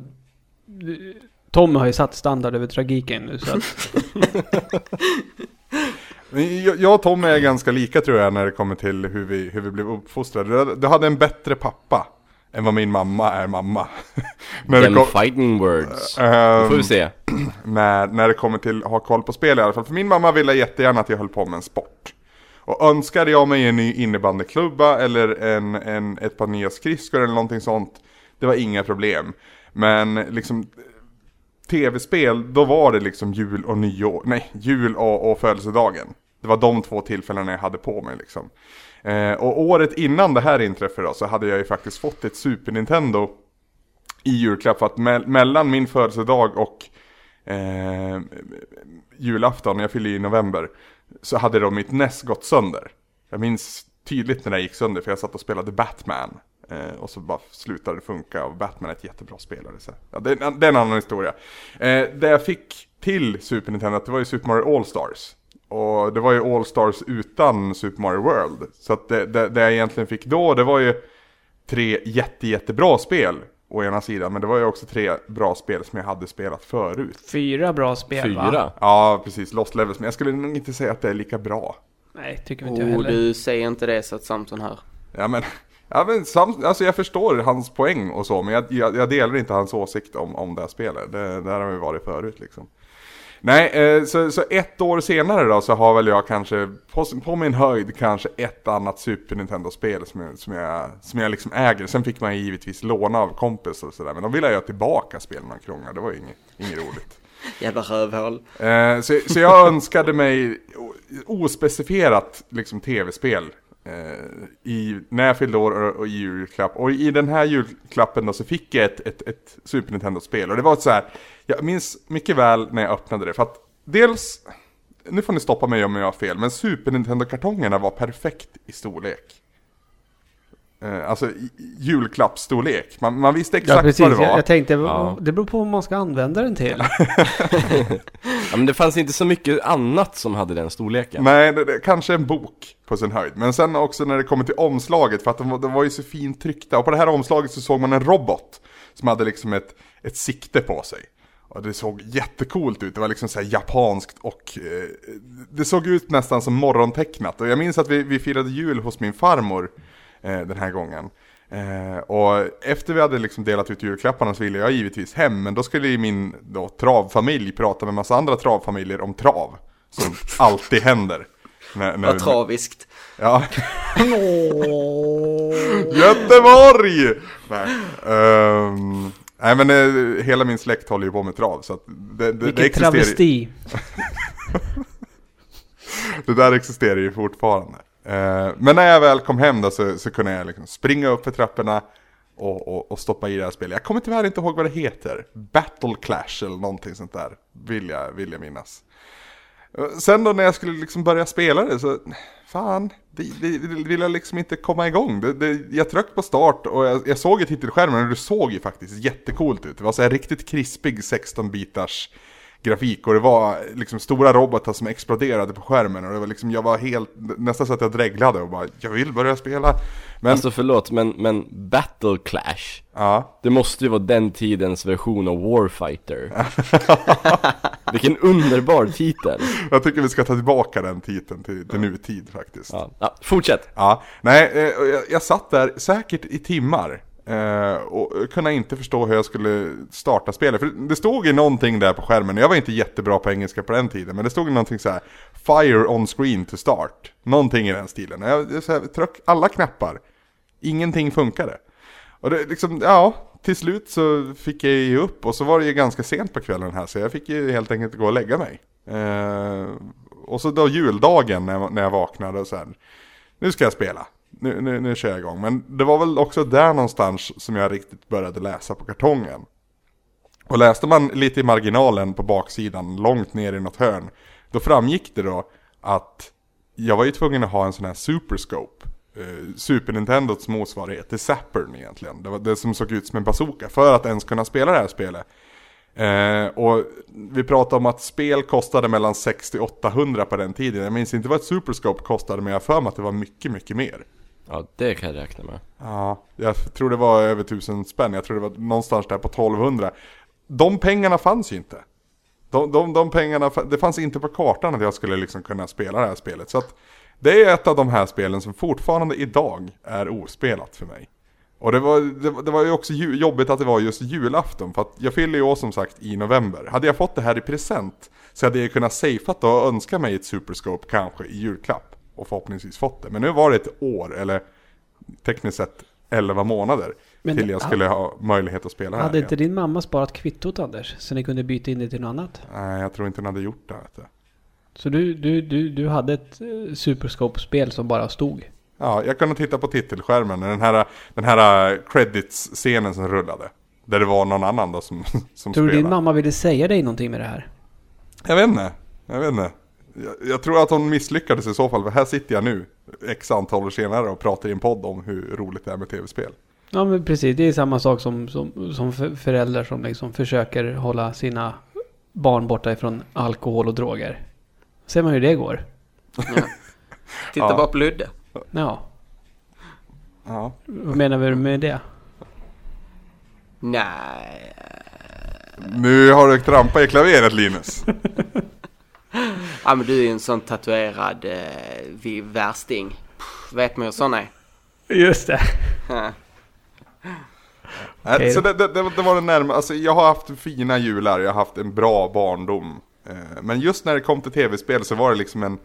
Speaker 1: du- Tom har ju satt standard över tragiken nu så att,
Speaker 4: jag och Tom är ganska lika tror jag när det kommer till hur vi, hur vi blev uppfostrade. Du, hade en bättre pappa än vad min mamma är mamma. när, det
Speaker 3: Them fighting words.
Speaker 4: Ehm,
Speaker 3: Då får vi se.
Speaker 4: när, när det kommer till att ha koll på spel i alla fall. För min mamma ville jättegärna att jag höll på med en sport. Och önskade jag mig en ny innebandyklubba eller en, en, ett par nya skridskor eller någonting sånt. Det var inga problem. Men liksom tv-spel, då var det liksom jul och nyår, nej, jul och, och födelsedagen. Det var de två tillfällena jag hade på mig liksom. Eh, och året innan det här inträffade då, så hade jag ju faktiskt fått ett Super Nintendo i julklapp för att me- mellan min födelsedag och eh, julafton, jag fyllde i november, så hade då mitt NES gått sönder. Jag minns tydligt när det gick sönder för jag satt och spelade Batman. Eh, och så bara slutade det funka och Batman är ett jättebra spelare. Så. Ja, det, är en- det är en annan historia. Eh, det jag fick till Super Nintendo, det var ju Super Mario All-Stars. Och det var ju All-Stars utan Super Mario World. Så att det, det, det jag egentligen fick då, det var ju tre jätte, jättebra spel å ena sidan. Men det var ju också tre bra spel som jag hade spelat förut.
Speaker 1: fyra bra spel va?
Speaker 3: Fyra.
Speaker 4: Ja, precis. Lost Levels. Men jag skulle nog inte säga att det är lika bra.
Speaker 1: Nej, tycker inte jag
Speaker 2: Oh,
Speaker 1: heller.
Speaker 2: du säger inte det så att Samson här.
Speaker 4: Ja, men, ja, men sam, alltså jag förstår hans poäng och så. Men jag, jag, jag delar inte hans åsikt om, om det här spelet. Det, där har vi varit förut liksom. Nej, eh, så, så ett år senare då så har väl jag kanske på, på min höjd kanske ett annat Super Nintendo-spel som jag, som, jag, som jag liksom äger. Sen fick man givetvis låna av kompisar och sådär. Men de ville jag ha tillbaka spelen och krångla. Det var ju inget, inget roligt.
Speaker 2: Jävla rövhål.
Speaker 4: Eh, så, så jag önskade mig ospecifierat liksom tv-spel i, när jag fyllde år och, och i julklapp. Och i den här julklappen då så fick jag ett, ett, ett Super Nintendo-spel. Och det var så här, jag minns mycket väl när jag öppnade det. För att dels, nu får ni stoppa mig om jag har fel, men Super Nintendo-kartongerna var perfekt i storlek. Eh, alltså julklappsstorlek. Man, man visste
Speaker 1: Ja,
Speaker 4: exakt
Speaker 1: precis.
Speaker 4: vad det var.
Speaker 1: Jag, jag tänkte,
Speaker 3: Ja.
Speaker 1: det beror på vad man ska använda den till.
Speaker 3: Ja, men det fanns inte så mycket annat som hade den storleken.
Speaker 4: Nej, det, det, kanske en bok på sin höjd. Men sen också när det kommer till omslaget, för att de, var- de var ju så fint tryckta. Och på det här omslaget så såg man en robot som hade liksom ett, ett sikte på sig. Och det såg jättecoolt ut, det var liksom såhär japanskt och eh, det såg ut nästan som morgontecknat. Och jag minns att vi, vi firade jul hos min farmor eh, den här gången. Eh, och efter vi hade liksom delat ut julklapparna så ville jag givetvis hem, men då skulle ju min då, travfamilj prata med massa andra travfamiljer om trav. Som alltid händer. När, när,
Speaker 2: Vad traviskt.
Speaker 4: Ja. Göteborg! Nej, Ehm, nej men eh, hela min släkt håller ju på med trav så att det, det, det,
Speaker 1: Vilken
Speaker 4: existerar, ju-
Speaker 1: travesti.
Speaker 4: det där existerar ju fortfarande. Eh, men när jag väl kom hem då så, så kunde jag liksom springa upp för trapporna och, och, och stoppa i det här spelet. Jag kommer tyvärr inte ihåg vad det heter. Battle Clash eller någonting sånt där. Vill jag, vill jag minnas. Eh, sen då när jag skulle liksom börja spela det så, fan, det, det, det vill jag liksom inte komma igång. Det, det, jag tryckte på start och jag, jag såg ju titelskärmen och det såg ju faktiskt jättecoolt ut. Det var så här riktigt krispig 16-bitars grafik och det var liksom stora robotar som exploderade på skärmen och det var liksom, jag var helt, nästan så att jag dreglade och bara, jag vill börja spela. Men,
Speaker 3: Alltså förlåt, men, men Battle Clash
Speaker 4: ja.
Speaker 3: Det måste ju vara den tidens version av Warfighter Vilken underbar titel
Speaker 4: Jag tycker vi ska ta tillbaka den titeln till, till nutid faktiskt.
Speaker 3: ja. ja, fortsätt!
Speaker 4: Ja, nej, eh, jag, jag satt där säkert i timmar eh, och kunde inte förstå hur jag skulle starta spelet. För det stod ju någonting där på skärmen, jag var inte jättebra på engelska på den tiden, men det stod ju någonting så här Fire on screen to start. Någonting i den stilen. Och Jag, jag så här, tryck alla knappar. Ingenting funkade. Och det liksom, ja, till slut så fick jag ju upp och så var det ju ganska sent på kvällen här så jag fick ju helt enkelt gå och lägga mig. Eh, och så då juldagen när jag, när jag vaknade och så här, nu ska jag spela. Nu, nu, nu kör jag igång. Men det var väl också där någonstans som jag riktigt började läsa på kartongen. Och läste man lite i marginalen på baksidan, långt ner i något hörn, då framgick det då att jag var ju tvungen att ha en sån här Superscope. Eh, Super Nintendos motsvarighet till Sappern egentligen. Det var det som såg ut som en bazooka för att ens kunna spela det här spelet. Eh, och vi pratade om att spel kostade mellan 60-800 på den tiden. Jag minns inte vad ett Superscope kostade men jag har för mig att det var mycket, mycket mer.
Speaker 3: Ja, det kan jag räkna med
Speaker 4: Ja, jag tror det var över 1000 spänn. Jag tror det var någonstans där på 1200. De pengarna fanns ju inte. De, de, de pengarna, det fanns inte på kartan att jag skulle liksom kunna spela det här spelet. Så att det är ett av de här spelen som fortfarande idag är ospelat för mig. Och det var, det, det var ju också ju, jobbigt att det var just julafton. För att jag fyller ju år som sagt i november. Hade jag fått det här i present så hade jag kunnat safeat och önska mig ett Superscope kanske i julklapp. Och förhoppningsvis fått det. Men nu var det ett år, eller tekniskt sett 11 månader.
Speaker 1: Men
Speaker 4: till jag skulle ha möjlighet att spela här
Speaker 1: Hade
Speaker 4: igen.
Speaker 1: inte din mamma sparat kvittot Anders? Så ni kunde byta in det till något annat?
Speaker 4: Nej, jag tror inte hon hade gjort det. Du.
Speaker 1: Så du, du, du, du hade ett eh, Superscope-spel som bara stod?
Speaker 4: Ja, jag kunde titta på titelskärmen, den här, den här credits-scenen som rullade. Där det var någon annan då som, som
Speaker 1: Tror du
Speaker 4: spelade.
Speaker 1: din mamma ville säga dig någonting med det här?
Speaker 4: Jag vet inte, jag vet inte. Jag, jag tror att hon misslyckades i så fall, för här sitter jag nu, x antal år senare och pratar i en podd om hur roligt det är med tv-spel.
Speaker 1: Ja men precis, det är samma sak som, som, som för- föräldrar som liksom försöker hålla sina barn borta ifrån alkohol och droger. Ser man hur det går?
Speaker 2: Ja. Titta
Speaker 4: Ja.
Speaker 2: bara på Ludde.
Speaker 1: Ja,
Speaker 4: Ja.
Speaker 1: vad menar vi med det?
Speaker 2: Nej.
Speaker 4: Nu har du trampat i klaveret Linus.
Speaker 2: Ja men du är ju en sån tatuerad eh, vi- värsting. Pff, vet man hur sån är.
Speaker 1: Just det.
Speaker 2: Ja.
Speaker 4: Nej,
Speaker 1: Okej
Speaker 4: så det, det, det var det närmaste, alltså, jag har haft fina jular, jag har haft en bra barndom. Eh, Men just när det kom till tv-spel så var det liksom en,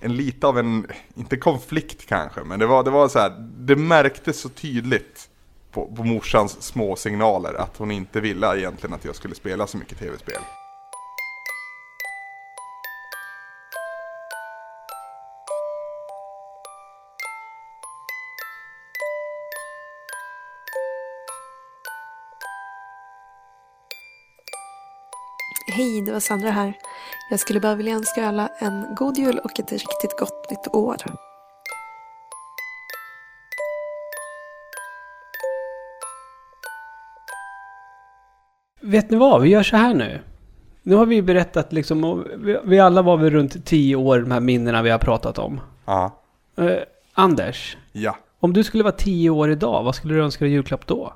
Speaker 4: en lite av en, inte konflikt kanske, men det var, det var så här, det märktes så tydligt på, på morsans små signaler att hon inte ville egentligen att jag skulle spela så mycket tv-spel.
Speaker 6: Hej, det var Sandra här. Jag skulle bara vilja önska alla en god jul och ett riktigt gott nytt år.
Speaker 1: Vet ni vad? Vi gör så här nu. Nu har vi berättat liksom, vi, alla var väl runt tio år, de här minnena vi har pratat om.
Speaker 4: Ja.
Speaker 1: Eh, Anders,
Speaker 4: Ja.
Speaker 1: om du skulle vara tio år idag, vad skulle du önska dig julklapp då?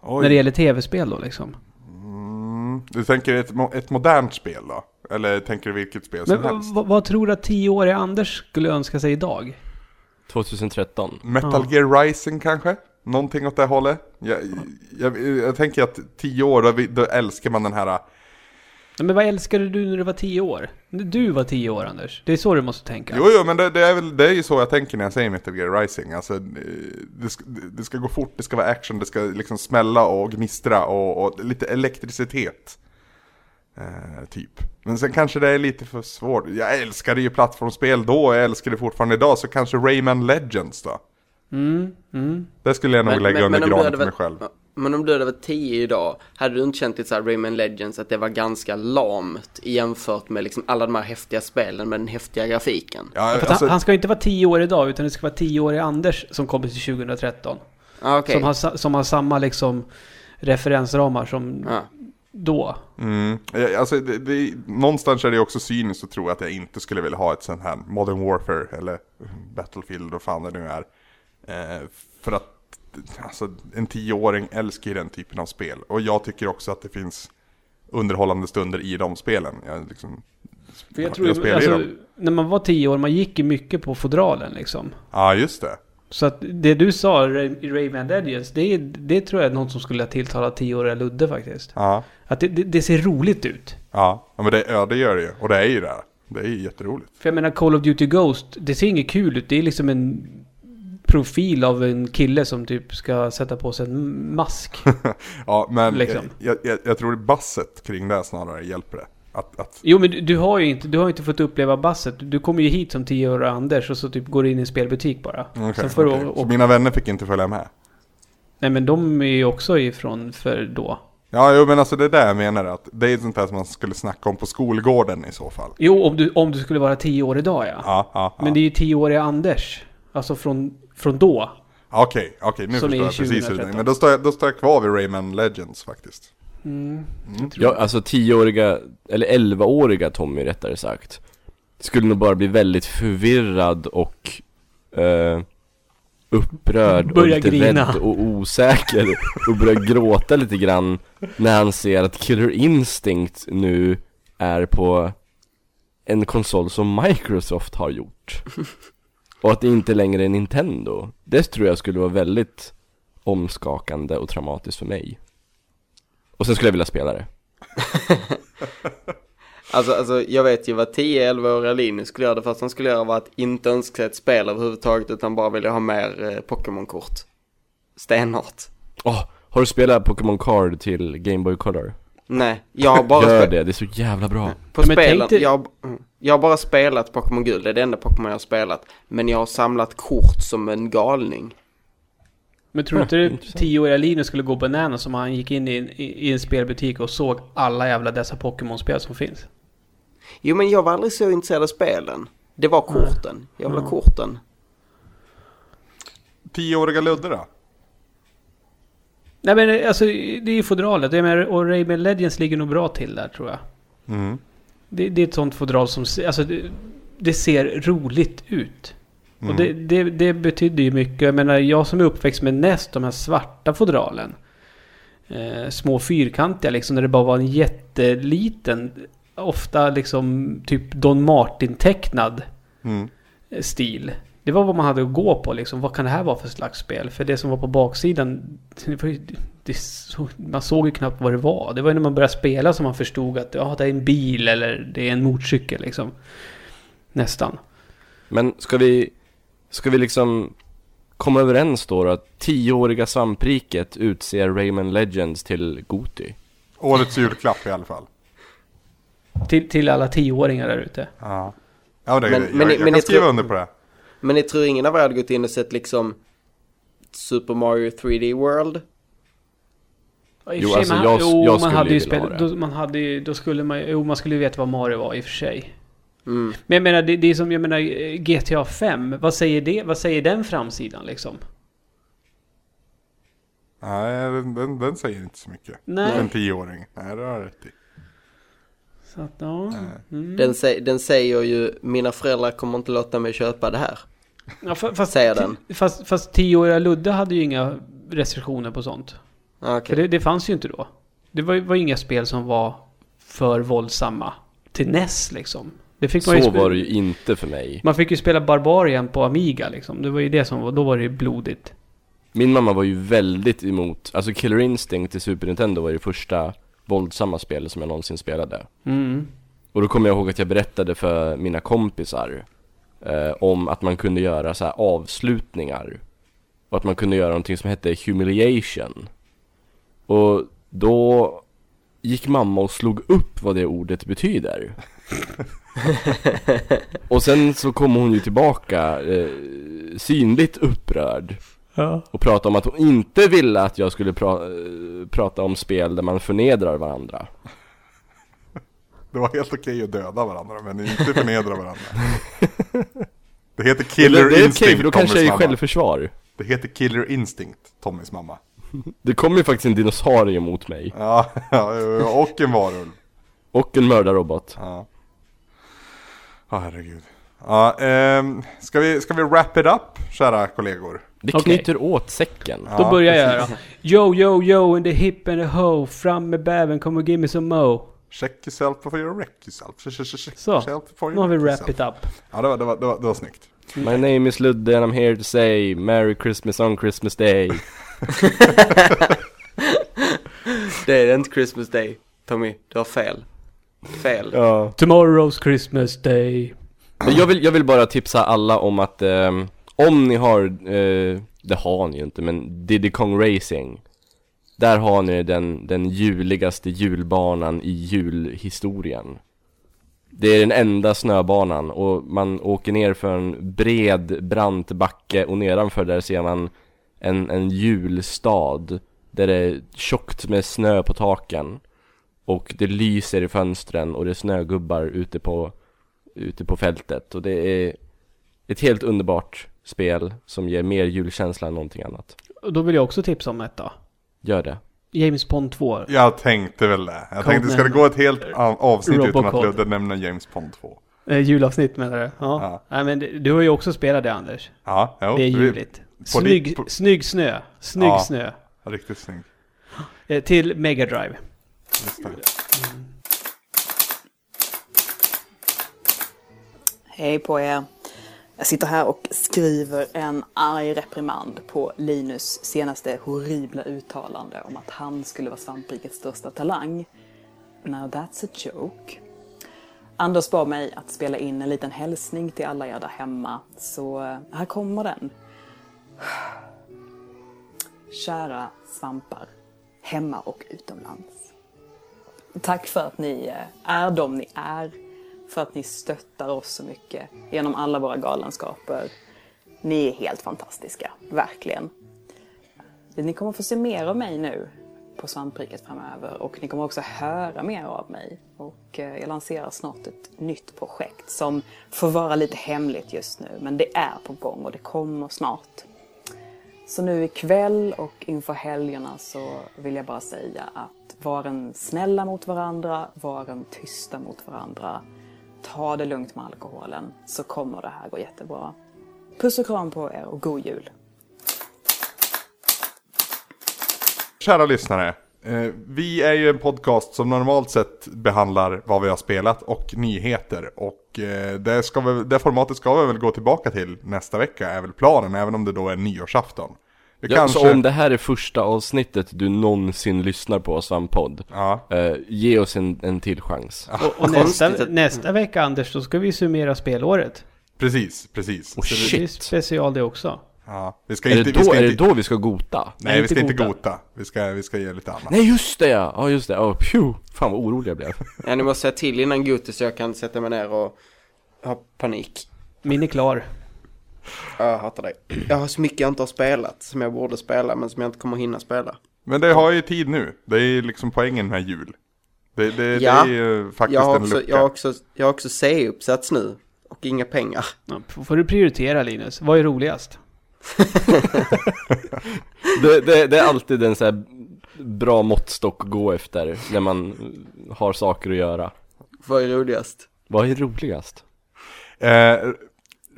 Speaker 4: Oj.
Speaker 1: När det gäller tv-spel då liksom.
Speaker 4: Du tänker ett, ett modernt spel då? Eller tänker du vilket spel som
Speaker 1: Men
Speaker 4: helst?
Speaker 1: vad, vad tror du att tioåriga Anders skulle önska sig idag?
Speaker 3: 2013.
Speaker 4: Metal Gear Rising kanske? Någonting åt det hållet? Jag, jag, jag tänker att tio år, då, då älskar man den här...
Speaker 1: Men vad älskade du när du var tio år? När du var tio år Anders. Det är så du måste tänka.
Speaker 4: Jo, jo, men det, det, är väl, det är ju så jag tänker när jag säger Metal Gear Rising. Alltså, eh, det, ska, det ska gå fort, det ska vara action, det ska liksom smälla och gnistra och, och lite elektricitet. Eh, typ. Men sen kanske det är lite för svårt. Jag älskade ju plattformsspel då, jag älskar det fortfarande idag, så kanske Rayman Legends då.
Speaker 1: Mm, mm.
Speaker 4: Det skulle jag nog lägga under
Speaker 2: om du
Speaker 4: granen för mig själv.
Speaker 2: ja, Men om du hade varit 10 idag, hade du inte känt lite såhär Rayman Legends att det var ganska lamt jämfört med liksom alla de här häftiga spelen med den häftiga grafiken?
Speaker 4: Ja, alltså,
Speaker 1: han, han ska ju inte vara tio år idag, utan det ska vara tio år i Anders som kommer till 2013.
Speaker 2: Ja, okej.
Speaker 1: Som, har, som har samma liksom referensramar som
Speaker 2: Ja.
Speaker 1: då.
Speaker 4: Mm. Alltså, det, det, någonstans är det också cyniskt att tro att jag inte skulle vilja ha ett sånt här Modern Warfare eller Battlefield, vad fan det nu är. Eh, för att alltså, en tioåring älskar ju den typen av spel. Och jag tycker också att det finns underhållande stunder i de spelen. Jag, liksom,
Speaker 1: För jag tror,
Speaker 4: ju
Speaker 1: alltså, när man var tio år, man gick ju mycket på fodralen liksom.
Speaker 4: Ja, just det.
Speaker 1: Så att det du sa i Rayman Legends, det, det tror jag är något som skulle ha tilltalat tioåriga Ludde faktiskt.
Speaker 4: Ja,
Speaker 1: Att det, det, det ser roligt ut.
Speaker 4: ja. ja men det, ja, det gör det ju. Och det är ju det. Det är ju jätteroligt.
Speaker 1: För jag menar Call of Duty Ghost, det ser inget kul ut. Det är liksom en profil av en kille som typ ska sätta på sig en mask.
Speaker 4: Ja, men
Speaker 1: Liksom.
Speaker 4: jag, jag, jag tror basset kring det snarare hjälper det. Att, att,
Speaker 1: Jo men du, du har ju inte, du har inte fått uppleva basset. Du kommer ju hit som tioårig Anders och så typ går du in i en spelbutik bara. Sen får
Speaker 4: okej.
Speaker 1: du,
Speaker 4: Så mina vänner fick inte följa med?
Speaker 1: nej men de är ju också ifrån för då.
Speaker 4: Ja, jo, men alltså det är det jag menar. Att det är sånt där som man skulle snacka om på skolgården i så fall.
Speaker 1: Jo, om du, om du skulle vara tio år idag ja.
Speaker 4: Ja, ja, ja.
Speaker 1: Men det är ju tioåriga Anders. Alltså från, från då.
Speaker 4: Okej, okej, nu
Speaker 1: Som
Speaker 4: förstår jag precis hur det
Speaker 1: 2013.
Speaker 4: är. Men då står, jag, då står jag kvar vid Rayman Legends faktiskt.
Speaker 1: Mm.
Speaker 3: Ja, alltså 10-åriga, eller 11-åriga Tommy rättare sagt Skulle nog bara bli väldigt förvirrad och eh, upprörd
Speaker 1: Börja
Speaker 3: och lite
Speaker 1: grina.
Speaker 3: rädd och osäker och börja gråta lite grann när han ser att Killer Instinct nu är på en konsol som Microsoft har gjort och att det inte längre är Nintendo Det tror jag skulle vara väldigt omskakande och traumatiskt för mig Och sen skulle jag vilja spela det
Speaker 2: Alltså, alltså jag vet ju vad 10-11-åriga Linus skulle göra. Det första han skulle göra var att inte önska sig ett spel överhuvudtaget utan bara vilja ha mer eh, Pokémon-kort. Stenhårt.
Speaker 3: Åh, har du spelat Pokémon Card till Game Boy Color?
Speaker 2: Nej, jag har bara
Speaker 3: Gör det, det är så jävla bra
Speaker 2: på
Speaker 1: Ja,
Speaker 2: spelen. Jag, har- mm. Jag har bara spelat Pokémon Guld, det är det enda Pokémon jag har spelat. Men jag har samlat kort som en galning.
Speaker 1: Men tror du inte
Speaker 3: Ja,
Speaker 1: tioåriga Linus skulle gå bananas som han gick in i en, i, en spelbutik och såg alla jävla dessa Pokémon-spel som finns?
Speaker 2: Jo men jag var aldrig så intresserad av spelen. Det var korten. Jag vill ha korten.
Speaker 4: Tioåriga Ludde då?
Speaker 1: Nej men alltså det är ju fodralet. Jag menar, och Rayman Legends ligger nog bra till där tror jag.
Speaker 4: Mm.
Speaker 1: Det, det är ett sånt fodral som alltså, det, det ser roligt ut.
Speaker 4: Mm.
Speaker 1: Och det, det, det betyder ju mycket. Jag menar, jag som är uppväxt med Nest, de här svarta fodralen. Eh, små fyrkantiga liksom, när det bara var en jätteliten, ofta liksom typ Don Martin-tecknad
Speaker 4: Mm.
Speaker 1: stil. Det var vad man hade att gå på liksom. Vad kan det här vara för slags spel? För det som var på baksidan, det var ju, det så, man såg ju knappt vad det var. Det var ju när man började spela som man förstod att ja, det är en bil eller det är en motorcykel liksom. Nästan.
Speaker 3: Men ska vi, ska vi liksom komma överens då, då att 10-åriga svampriket utser Rayman Legends till Goti?
Speaker 4: Årets julklapp i alla fall.
Speaker 1: Till, till alla tioåringar där ute.
Speaker 4: Ja. Ja, det,
Speaker 2: Men-
Speaker 4: jag,
Speaker 2: men-
Speaker 4: jag,
Speaker 2: men
Speaker 4: kan
Speaker 2: jag
Speaker 4: skriva
Speaker 2: tror-
Speaker 4: under på det.
Speaker 2: Men ni tror ingen av er hade gått in och sett liksom Super Mario 3D World?
Speaker 1: Ja,
Speaker 3: Jo, alltså,
Speaker 1: man-
Speaker 3: jag-
Speaker 1: jo,
Speaker 3: jag
Speaker 1: man
Speaker 3: skulle
Speaker 1: hade
Speaker 3: ju
Speaker 1: spel, då, man hade ju, då skulle man jo, man skulle ju veta vad Mario var i och för sig.
Speaker 2: Mm.
Speaker 1: Men jag menar, det, det är som, jag menar, GTA 5. Vad säger det? Vad säger den framsidan liksom?
Speaker 4: Nej, den, den, den säger inte så mycket.
Speaker 1: Nej.
Speaker 4: En tioåring. Nej, det har jag rätt i.
Speaker 1: Så att, ja. Mm.
Speaker 2: Den, sä- den säger ju mina föräldrar kommer inte låta mig köpa det här.
Speaker 1: ja fa- fast,
Speaker 2: säger den.
Speaker 1: Fast, fast tioåriga Ludde hade ju inga restriktioner på sånt.
Speaker 2: Ah, Okej.
Speaker 1: För det, det fanns ju inte då. Det var, var inga spel som var för våldsamma. Till NES liksom. Det fick man ju
Speaker 3: Så var det ju inte för mig.
Speaker 1: Man fick ju spela Barbarian på Amiga liksom. Det var ju det som var, då var det ju blodigt.
Speaker 3: Min mamma var ju väldigt emot, alltså Killer Instinct till Super Nintendo var det första våldsamma spelet som jag någonsin spelade.
Speaker 1: Mm.
Speaker 3: Och då kommer jag ihåg att jag berättade för mina kompisar eh, om att man kunde göra så här avslutningar. Och att man kunde göra någonting som hette humiliation. Och då gick mamma och slog upp vad det ordet betyder. och sen så kom hon ju tillbaka eh, synligt upprörd.
Speaker 1: Ja.
Speaker 3: Och pratade om att hon inte ville att jag skulle pra eh, prata om spel där man förnedrar varandra.
Speaker 4: Det var helt okej att döda varandra men inte förnedra varandra. Det heter Killer
Speaker 3: det, det är okej
Speaker 4: Instinct,
Speaker 3: för då kanske jag är självförsvar.
Speaker 4: Det heter Killer Instinct, Tommys mamma.
Speaker 3: Det kommer ju faktiskt en dinosaurie mot mig.
Speaker 4: Ja, och en varulv.
Speaker 3: Och en mördarrobot.
Speaker 4: Ja. Ja, herregud. Ja, ehm, ska, vi, ska vi wrap it up, kära kollegor?
Speaker 3: Det knyter åt säcken.
Speaker 4: Ja,
Speaker 1: Då börjar jag då. Yo, yo, yo, in the hip and the ho. Fram med bäven, come and give me some mo.
Speaker 4: Check yourself before you wreck yourself. Check, check, check
Speaker 1: Så, Nu har vi wrap it up.
Speaker 4: Ja, det var, det var, det var, det var snyggt.
Speaker 3: My name is Ludde and I'm here to say Merry Christmas on Christmas day.
Speaker 2: Det är inte Christmas Day, Tommy. Du har fel. Fel.
Speaker 3: Ja.
Speaker 1: Tomorrow's Christmas day.
Speaker 3: Men jag vill, jag vill bara tipsa alla om att ehm, om ni har, eh, det har ni ju inte, men Diddy Kong Racing. Där har ni den, den juligaste julbanan i julhistorien. Det är den enda snöbanan och man åker ner för en bred, brant backe och nedanför där ser man en, en julstad där det är tjockt med snö på taken och det lyser i fönstren och det är snögubbar ute på, ute på fältet och det är ett helt underbart spel som ger mer julkänsla än någonting annat.
Speaker 1: Och då vill jag också tipsa om ett då.
Speaker 3: Gör det.
Speaker 1: James Bond 2.
Speaker 4: Jag tänkte väl det. Jag
Speaker 1: Codename-
Speaker 4: tänkte, ska det gå ett helt av- avsnitt utan att. Ludde nämner James Bond 2?
Speaker 1: Eh, julavsnitt menar du? Ja.
Speaker 4: Ja.
Speaker 1: Nej men du har ju också spelat det Anders.
Speaker 4: Ja, jo,
Speaker 1: Det är juligt.
Speaker 4: På
Speaker 1: Snygg,
Speaker 4: på-
Speaker 1: snygg snö. Snygg
Speaker 4: Ja.
Speaker 1: snö.
Speaker 4: Riktigt snyggt.
Speaker 1: Eh, till Mega Drive.
Speaker 7: Hej på er. Jag sitter här och skriver en arg reprimand på Linus senaste horribla uttalande om att han skulle vara svamprikets största talang. Now that's a joke. Anders bad mig att spela in en liten hälsning till alla er där hemma, så eh, här kommer den. Kära svampar, hemma och utomlands. Tack för att ni eh, är de ni är. För att ni stöttar oss så mycket genom alla våra galenskaper. Ni är helt fantastiska, verkligen. Ni kommer få se mer av mig nu på Svampriket framöver och ni kommer också höra mer av mig. Och eh, jag lanserar snart ett nytt projekt som får vara lite hemligt just nu men det är på gång och det kommer snart. Så nu ikväll och inför helgerna så vill jag bara säga att var en snälla mot varandra, var en tysta mot varandra. Ta det lugnt med alkoholen så kommer det här gå jättebra. Puss och kram på er och god jul!
Speaker 4: Kära lyssnare. Eh, vi är ju en podcast som normalt sett behandlar vad vi har spelat och nyheter. Och det, ska vi, det formatet ska vi väl gå tillbaka till nästa vecka är väl planen, även om det då är nyårsafton. Vi
Speaker 3: Ja,
Speaker 4: kanske...
Speaker 3: Så om det här är första avsnittet du någonsin lyssnar på Svampodd,
Speaker 4: Ja,
Speaker 3: eh, ge oss en, en till chans.
Speaker 1: Och, och nästa, nästa vecka Anders, då ska vi summera spelåret.
Speaker 4: precis, precis.
Speaker 3: Oh,
Speaker 4: Så
Speaker 1: Det är
Speaker 3: shit.
Speaker 1: special det också.
Speaker 4: Ja, vi ska
Speaker 3: Är
Speaker 4: inte...
Speaker 3: det,
Speaker 4: vi
Speaker 3: då,
Speaker 4: ska
Speaker 3: är det
Speaker 4: inte
Speaker 3: då vi ska gota?
Speaker 4: nej, vi ska
Speaker 1: inte gota.
Speaker 4: gota. Vi ska, vi ska ge lite annat.
Speaker 3: Nej just det ja, ja just det, oh. Fan vad orolig jag blev.
Speaker 2: Ja, ni måste säga till innan Goti så jag kan sätta mig ner och ha panik.
Speaker 1: Min är klar.
Speaker 2: Ja, Jag hatar dig. Jag har så mycket jag inte har spelat som jag borde spela men som jag inte kommer hinna spela.
Speaker 4: Men det har ju tid nu. Det är liksom poängen med jul. Det, det,
Speaker 2: Ja,
Speaker 4: det är ju faktiskt
Speaker 2: Jag har
Speaker 4: en
Speaker 2: också,
Speaker 4: lucka.
Speaker 2: jag har också, jag har också C-uppsats nu och inga pengar.
Speaker 1: Ja, får du prioritera Linus. Vad är roligast?
Speaker 3: Det, det, det är alltid en så här bra måttstock att gå efter när man har saker att göra.
Speaker 2: Vad är roligast?
Speaker 3: Vad är roligast?
Speaker 4: Eh,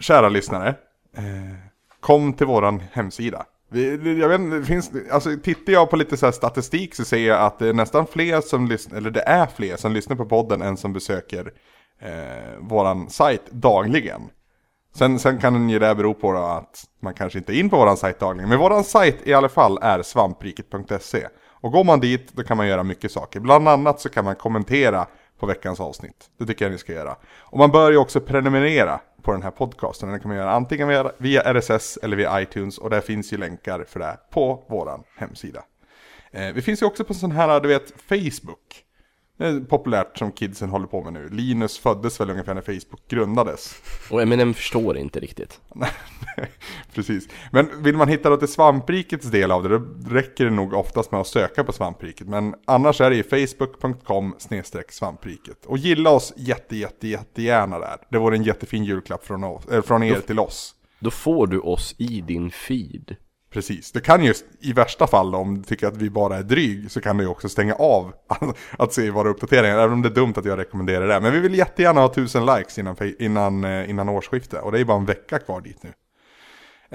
Speaker 4: kära lyssnare, eh, kom till våran hemsida. Vi, jag vet, inte, det finns, alltså, tittar jag på lite så här statistik så ser jag att det är nästan fler som lyssnar, eller det är fler som lyssnar på podden än som besöker eh, våran sajt dagligen. Sen, sen kan ju det bero på då att man kanske inte är in på våran sajt dagligen. Men våran sajt i alla fall är svampriket.se. Och går man dit då kan man göra mycket saker. Bland annat så kan man kommentera på veckans avsnitt. Det tycker jag ni ska göra. Och man bör ju också prenumerera på den här podcasten. Det kan man göra antingen via, via RSS eller via iTunes. Och där finns ju länkar för det på våran hemsida. Eh, vi finns ju också på sån här, du vet, Facebook. Är populärt som kidsen håller på med nu. Linus föddes väl ungefär när Facebook grundades.
Speaker 3: Och Eminem förstår inte riktigt.
Speaker 4: Precis. Men vill man hitta då till svamprikets del av det, då räcker det nog oftast med att söka på svampriket. Men annars är det i facebook.com svampriket. Och gilla oss jätte, jätte, jättegärna där. Det vore en jättefin julklapp från, oss, äh, från er till oss.
Speaker 3: Då får du oss i din feed.
Speaker 4: Precis, det kan ju i värsta fall om du tycker att vi bara är dryg så kan du ju också stänga av att se våra uppdateringar. Även om det är dumt att jag rekommenderar det. Men vi vill jättegärna ha tusen likes innan, innan, eh, innan årsskiftet. Och det är bara en vecka kvar dit nu.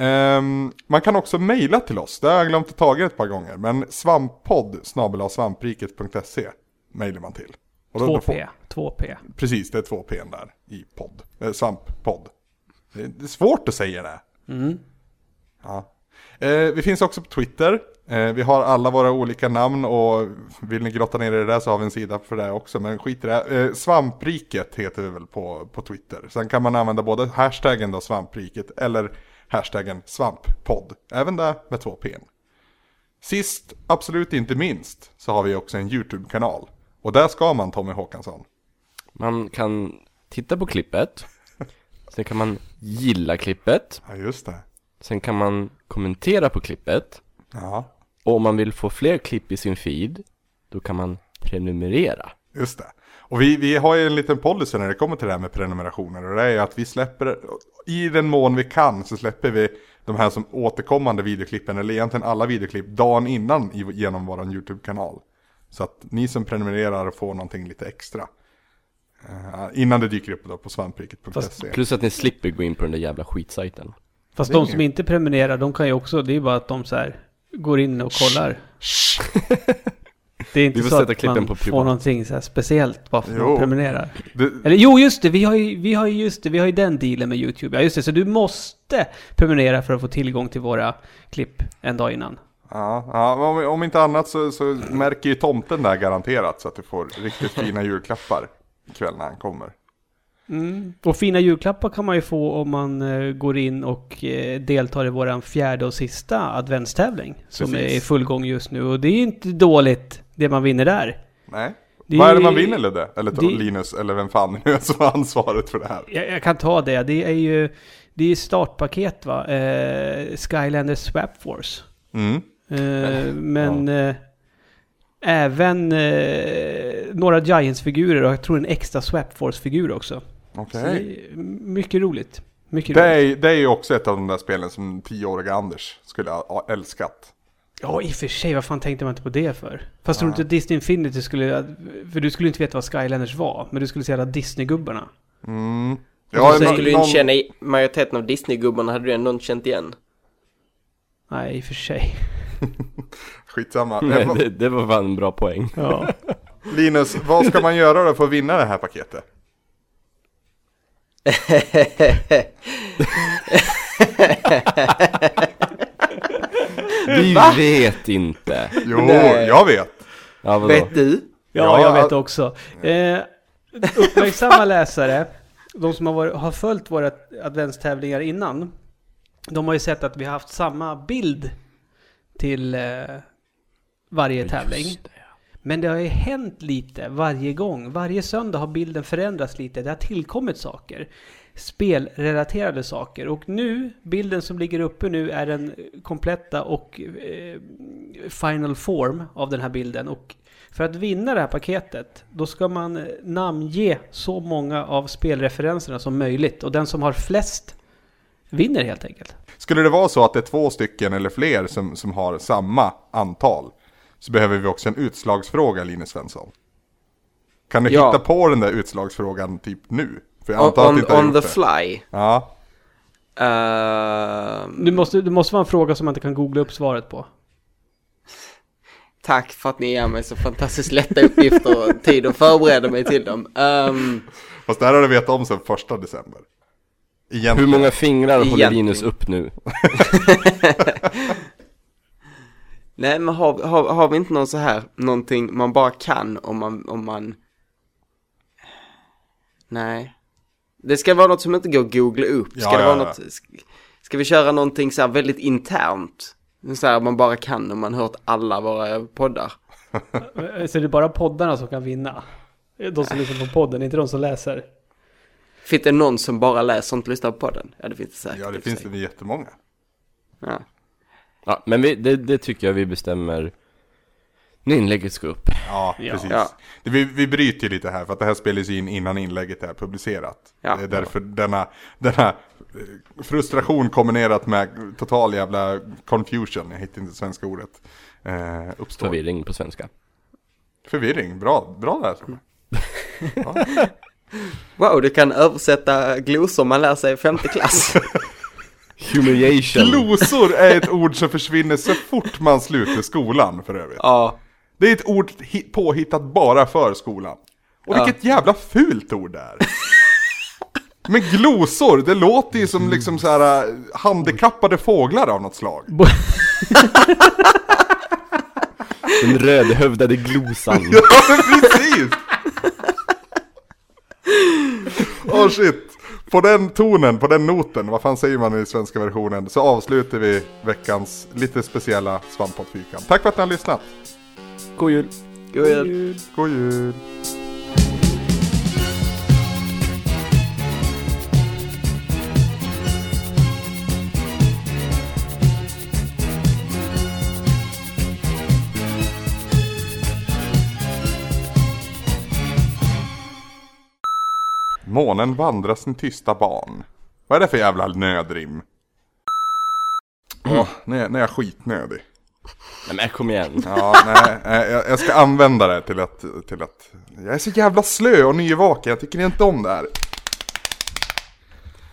Speaker 4: Um, man kan också mejla till oss, det har jag glömt att ta ett par gånger. Men svamppodd svampriket.se mejlar man till.
Speaker 1: Och då, 2P, då får, 2P.
Speaker 4: Precis, det är 2P där i podd. Eh, svamppodd. Det är svårt att säga det.
Speaker 1: Mm.
Speaker 4: Ja. Eh, vi finns också på Twitter. Eh, vi har alla våra olika namn och vill ni grotta ner i det där så har vi en sida för det också. Men skit i det. Eh, svampriket heter vi väl på, på Twitter. Sen kan man använda både hashtaggen då svampriket eller hashtaggen svamppodd. Även där med två p. Sist, absolut inte minst, så har vi också en YouTube-kanal. Och där ska man Tommy Håkansson.
Speaker 3: Man kan titta på klippet. Sen kan man gilla klippet.
Speaker 4: Ja, just det.
Speaker 3: Sen kan man kommentera på klippet.
Speaker 4: Ja.
Speaker 3: Och om man vill få fler klipp i sin feed, då kan man prenumerera.
Speaker 4: Just det. Och vi, vi har ju en liten policy när det kommer till det här med prenumerationer. Och det är att vi släpper, i den mån vi kan, så släpper vi de här som återkommande videoklippen, eller egentligen alla videoklipp, dagen innan genom vår YouTube-kanal. Så att ni som prenumererar får någonting lite extra. Uh, innan det dyker upp då på svampriket.se.
Speaker 3: Plus att ni slipper gå in på den där jävla skitsajten.
Speaker 1: Fast de som inte prenumererar, de kan ju också, det är bara att de så här går in och kollar. Det är inte så att man får någonting så här speciellt bara för att man prenumererar. Det... Eller jo, just det, vi har ju, vi har ju just det, vi har ju den dealen med YouTube. Ja, just det, så du måste prenumerera för att få tillgång till våra klipp en dag innan.
Speaker 4: Ja, ja om, om inte annat så, så märker ju tomten där garanterat så att du får riktigt fina julklappar ikväll när han kommer.
Speaker 1: Mm. Och fina julklappar kan man ju få om man uh, går in och uh, deltar i våran fjärde och sista adventstävling. Som Precis. är i full gång just nu. Och det är ju inte dåligt det man vinner där.
Speaker 4: Nej. Det Vad är det man vinner Ludde? Eller det, Linus, eller vem fan nu är som har ansvaret för det här?
Speaker 1: Jag, jag, kan ta det. Det är ju det är startpaket va? Uh, Skylander Swap Force.
Speaker 4: Mm.
Speaker 1: men ja. även några Giants-figurer och jag tror en extra Swap Force-figur också.
Speaker 4: Okej. Okay.
Speaker 1: Mycket roligt. Mycket
Speaker 4: det,
Speaker 1: roligt.
Speaker 4: Är, det är ju också ett av de där spelen som tioåriga Anders skulle ha älskat.
Speaker 1: Ja, i och för sig. Vad fan tänkte man inte på det för? Fast tror du inte att Disney Infinity skulle... För du skulle inte veta vad Skylanders var. Men du skulle säga Disney-gubbarna.
Speaker 4: Mm.
Speaker 2: Ja, du skulle ju inte känna... I, majoriteten av Disney-gubbarna hade du ändå inte känt igen.
Speaker 1: Nej, i och för sig.
Speaker 4: Skitsamma.
Speaker 3: Nej, det, det var fan en bra poäng.
Speaker 1: Ja.
Speaker 4: Linus, vad ska man göra då för att vinna det här paketet?
Speaker 3: Du vet inte.
Speaker 4: Jo, Nej. jag vet.
Speaker 2: Ja, vet du?
Speaker 1: Ja, ja, jag vet också. Eh, uppmärksamma läsare, de som har, varit, har följt våra adventstävlingar innan, de har ju sett att vi har haft samma bild till eh, varje tävling. Men det har ju hänt lite varje gång. Varje söndag har bilden förändrats lite. Det har tillkommit saker. Spelrelaterade saker. Och nu, bilden som ligger uppe nu är den kompletta och eh, final form av den här bilden. Och för att vinna det här paketet, då ska man eh, namnge så många av spelreferenserna som möjligt. Och den som har flest vinner helt enkelt.
Speaker 4: Skulle det vara så att det är två stycken eller fler som, som har samma antal, så behöver vi också en utslagsfråga, Linus Svensson. Kan du
Speaker 2: Ja.
Speaker 4: hitta på den där utslagsfrågan typ nu? För jag
Speaker 2: On,
Speaker 4: antar att du
Speaker 2: on,
Speaker 4: har
Speaker 2: on the
Speaker 4: det.
Speaker 2: fly.
Speaker 4: Ja.
Speaker 2: Ehm,
Speaker 1: Du måste, det måste vara en fråga som man inte kan googla upp svaret på.
Speaker 2: Tack för att ni ger mig så fantastiskt lätta uppgifter och tid att förbereda mig till dem. Ehm,
Speaker 4: Fast det här har du vetat om sedan första december. Egentligen.
Speaker 3: Hur många fingrar håller
Speaker 2: Egentligen.
Speaker 3: Linus upp nu?
Speaker 2: nej men har, har, har vi inte någon så här, någonting man bara kan om man, om man... Nej. Det ska vara något som inte går att googla upp. Ska
Speaker 4: Ja,
Speaker 2: det
Speaker 4: ja,
Speaker 2: vara
Speaker 4: ja.
Speaker 2: något, ska, ska vi köra någonting så här väldigt internt? Så här man bara kan om man hört alla våra poddar.
Speaker 1: Så det är bara poddarna som kan vinna? De som lyssnar på podden, inte de som läser?
Speaker 2: Finns det någon som bara läser och inte lyssnar på podden? Ja det finns det säkert.
Speaker 4: Ja, det finns det jättemånga.
Speaker 2: Ja.
Speaker 3: Ja, men vi, det, det tycker jag vi bestämmer när inlägget ska upp.
Speaker 4: Ja,
Speaker 1: Ja.
Speaker 4: precis.
Speaker 2: Ja.
Speaker 4: Vi, vi bryter ju lite här för att det här spelas in innan inlägget är publicerat.
Speaker 2: Ja.
Speaker 4: Det är därför denna, denna eh, frustration kombinerat med total jävla confusion, jag hittar inte det svenska ordet, eh, uppstår.
Speaker 3: Förvirring på svenska.
Speaker 4: Förvirring, bra, bra där tror jag.
Speaker 2: Wow, du kan översätta glosor man lär sig i femte klass.
Speaker 3: Humiliation.
Speaker 4: Glosor är ett ord som försvinner så fort man slutar skolan för övrigt.
Speaker 2: ja.
Speaker 4: Det är ett ord hi- påhittat bara för skolan. Och
Speaker 2: Ja.
Speaker 4: vilket jävla fult ord det är. Men glosor, det låter ju som liksom så här äh, handikappade fåglar av något slag.
Speaker 3: Den rödhövdade glosan.
Speaker 4: Ja, precis! Åh shit. På den tonen, på den noten, vad fan säger man i svenska versionen, så avslutar vi veckans lite speciella svamppoddfyrkant. Tack för att ni har lyssnat.
Speaker 3: God jul.
Speaker 2: God jul.
Speaker 4: God jul. Månen vandrar sin tysta ban. Vad är det för jävla nödrim? Åh, nu är, nu är jag skitnödig.
Speaker 3: Nej men kom igen.
Speaker 4: Ja, nej, nej, jag, jag ska använda det till att, till att... Jag är så jävla slö och nyvaken, jag tycker inte om det här.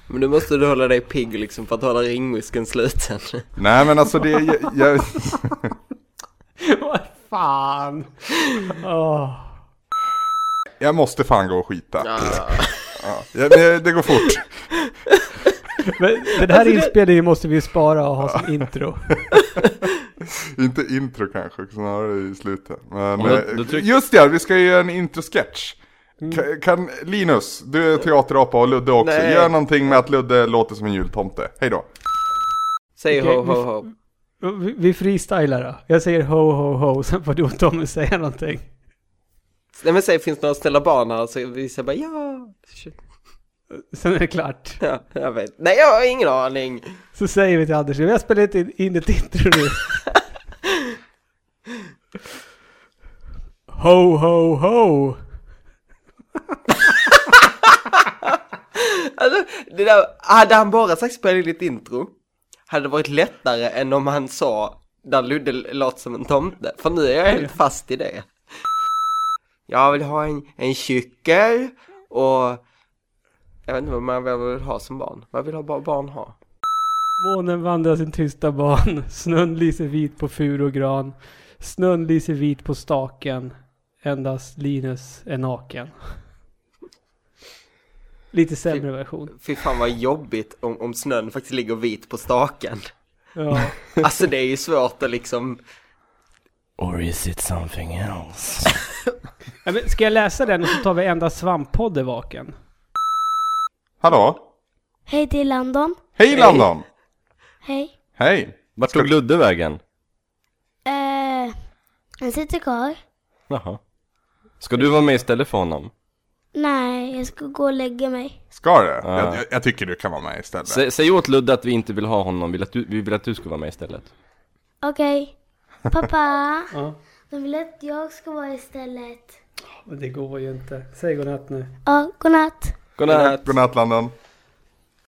Speaker 2: Men nu måste du hålla dig pigg liksom för att hålla ringmuskeln sluten.
Speaker 4: Nej men alltså det... Jag, jag,
Speaker 1: Vad fan? Åh.
Speaker 4: jag måste fan gå och skita.
Speaker 2: Ja.
Speaker 4: Ja, det, det går fort.
Speaker 1: Men den här inspelningen måste vi spara och ha som intro.
Speaker 4: Inte intro kanske, snarare i slutet. Men,
Speaker 3: Ja, då-
Speaker 4: eh,
Speaker 3: då tryck-
Speaker 4: Just det, vi ska ju göra en introsketch. Ka- Kan Linus, du är teaterapa och Ludde också,
Speaker 2: Nej.
Speaker 4: gör någonting med att Ludde låter som en jultomte. Hej då.
Speaker 2: Säg
Speaker 1: Okej,
Speaker 2: ho
Speaker 1: vi
Speaker 2: ho ho.
Speaker 1: Vi, vi freestylar då. Jag säger ho ho ho, sen får du och Tommy säga någonting.
Speaker 2: Nej men säg finns det några ställa barn här så vi säger bara ja.
Speaker 1: Sen är det klart.
Speaker 2: Ja, jag vet. Nej jag har ingen aning.
Speaker 1: Så säger vi till Anders, vi har spelat in, in ett intro nu. ho ho ho!
Speaker 2: Alltså, det där, hade han bara sagt spela in ditt intro hade det varit lättare än om han sa där Ludde låter som en tomte. För nu är jag helt fast i det. Jag vill ha en, en cykel och jag vet inte vad man vill ha som barn. Vad vill ha ba- barn ha?
Speaker 1: Månen vandrar sin tysta ban, snön lyser vit på fur och gran. Snön lyser vit på staken, endast Linus är naken. Lite sämre version.
Speaker 2: Fy fan vad jobbigt om, om snön faktiskt ligger vit på staken.
Speaker 1: Ja.
Speaker 2: Alltså det är ju svårt att liksom,
Speaker 3: Or is it something else?
Speaker 1: Ja, men Ska jag läsa den och så tar vi enda svamppodd är vaken?
Speaker 4: Hallå?
Speaker 8: Hej till London.
Speaker 4: Hej Landon!
Speaker 8: Hej.
Speaker 4: Hej!
Speaker 3: Vart tog Ludde vägen?
Speaker 8: Eh, jag sitter kvar.
Speaker 3: Jaha. Ska du vara med istället för honom?
Speaker 8: Nej, jag ska gå och lägga mig.
Speaker 4: Ska det?
Speaker 3: Ja.
Speaker 4: Jag, jag, jag tycker du kan vara med istället.
Speaker 3: Sä, säg åt Ludde att vi inte vill ha honom, vill att du, vi vill att du ska vara med istället.
Speaker 8: Okej. Pappa.
Speaker 1: Ja.
Speaker 8: De vill att jag ska vara istället.
Speaker 1: Men det går ju inte. Säg godnatt nu.
Speaker 8: Ja, godnatt.
Speaker 3: Godnatt.
Speaker 4: Godnatt Landon.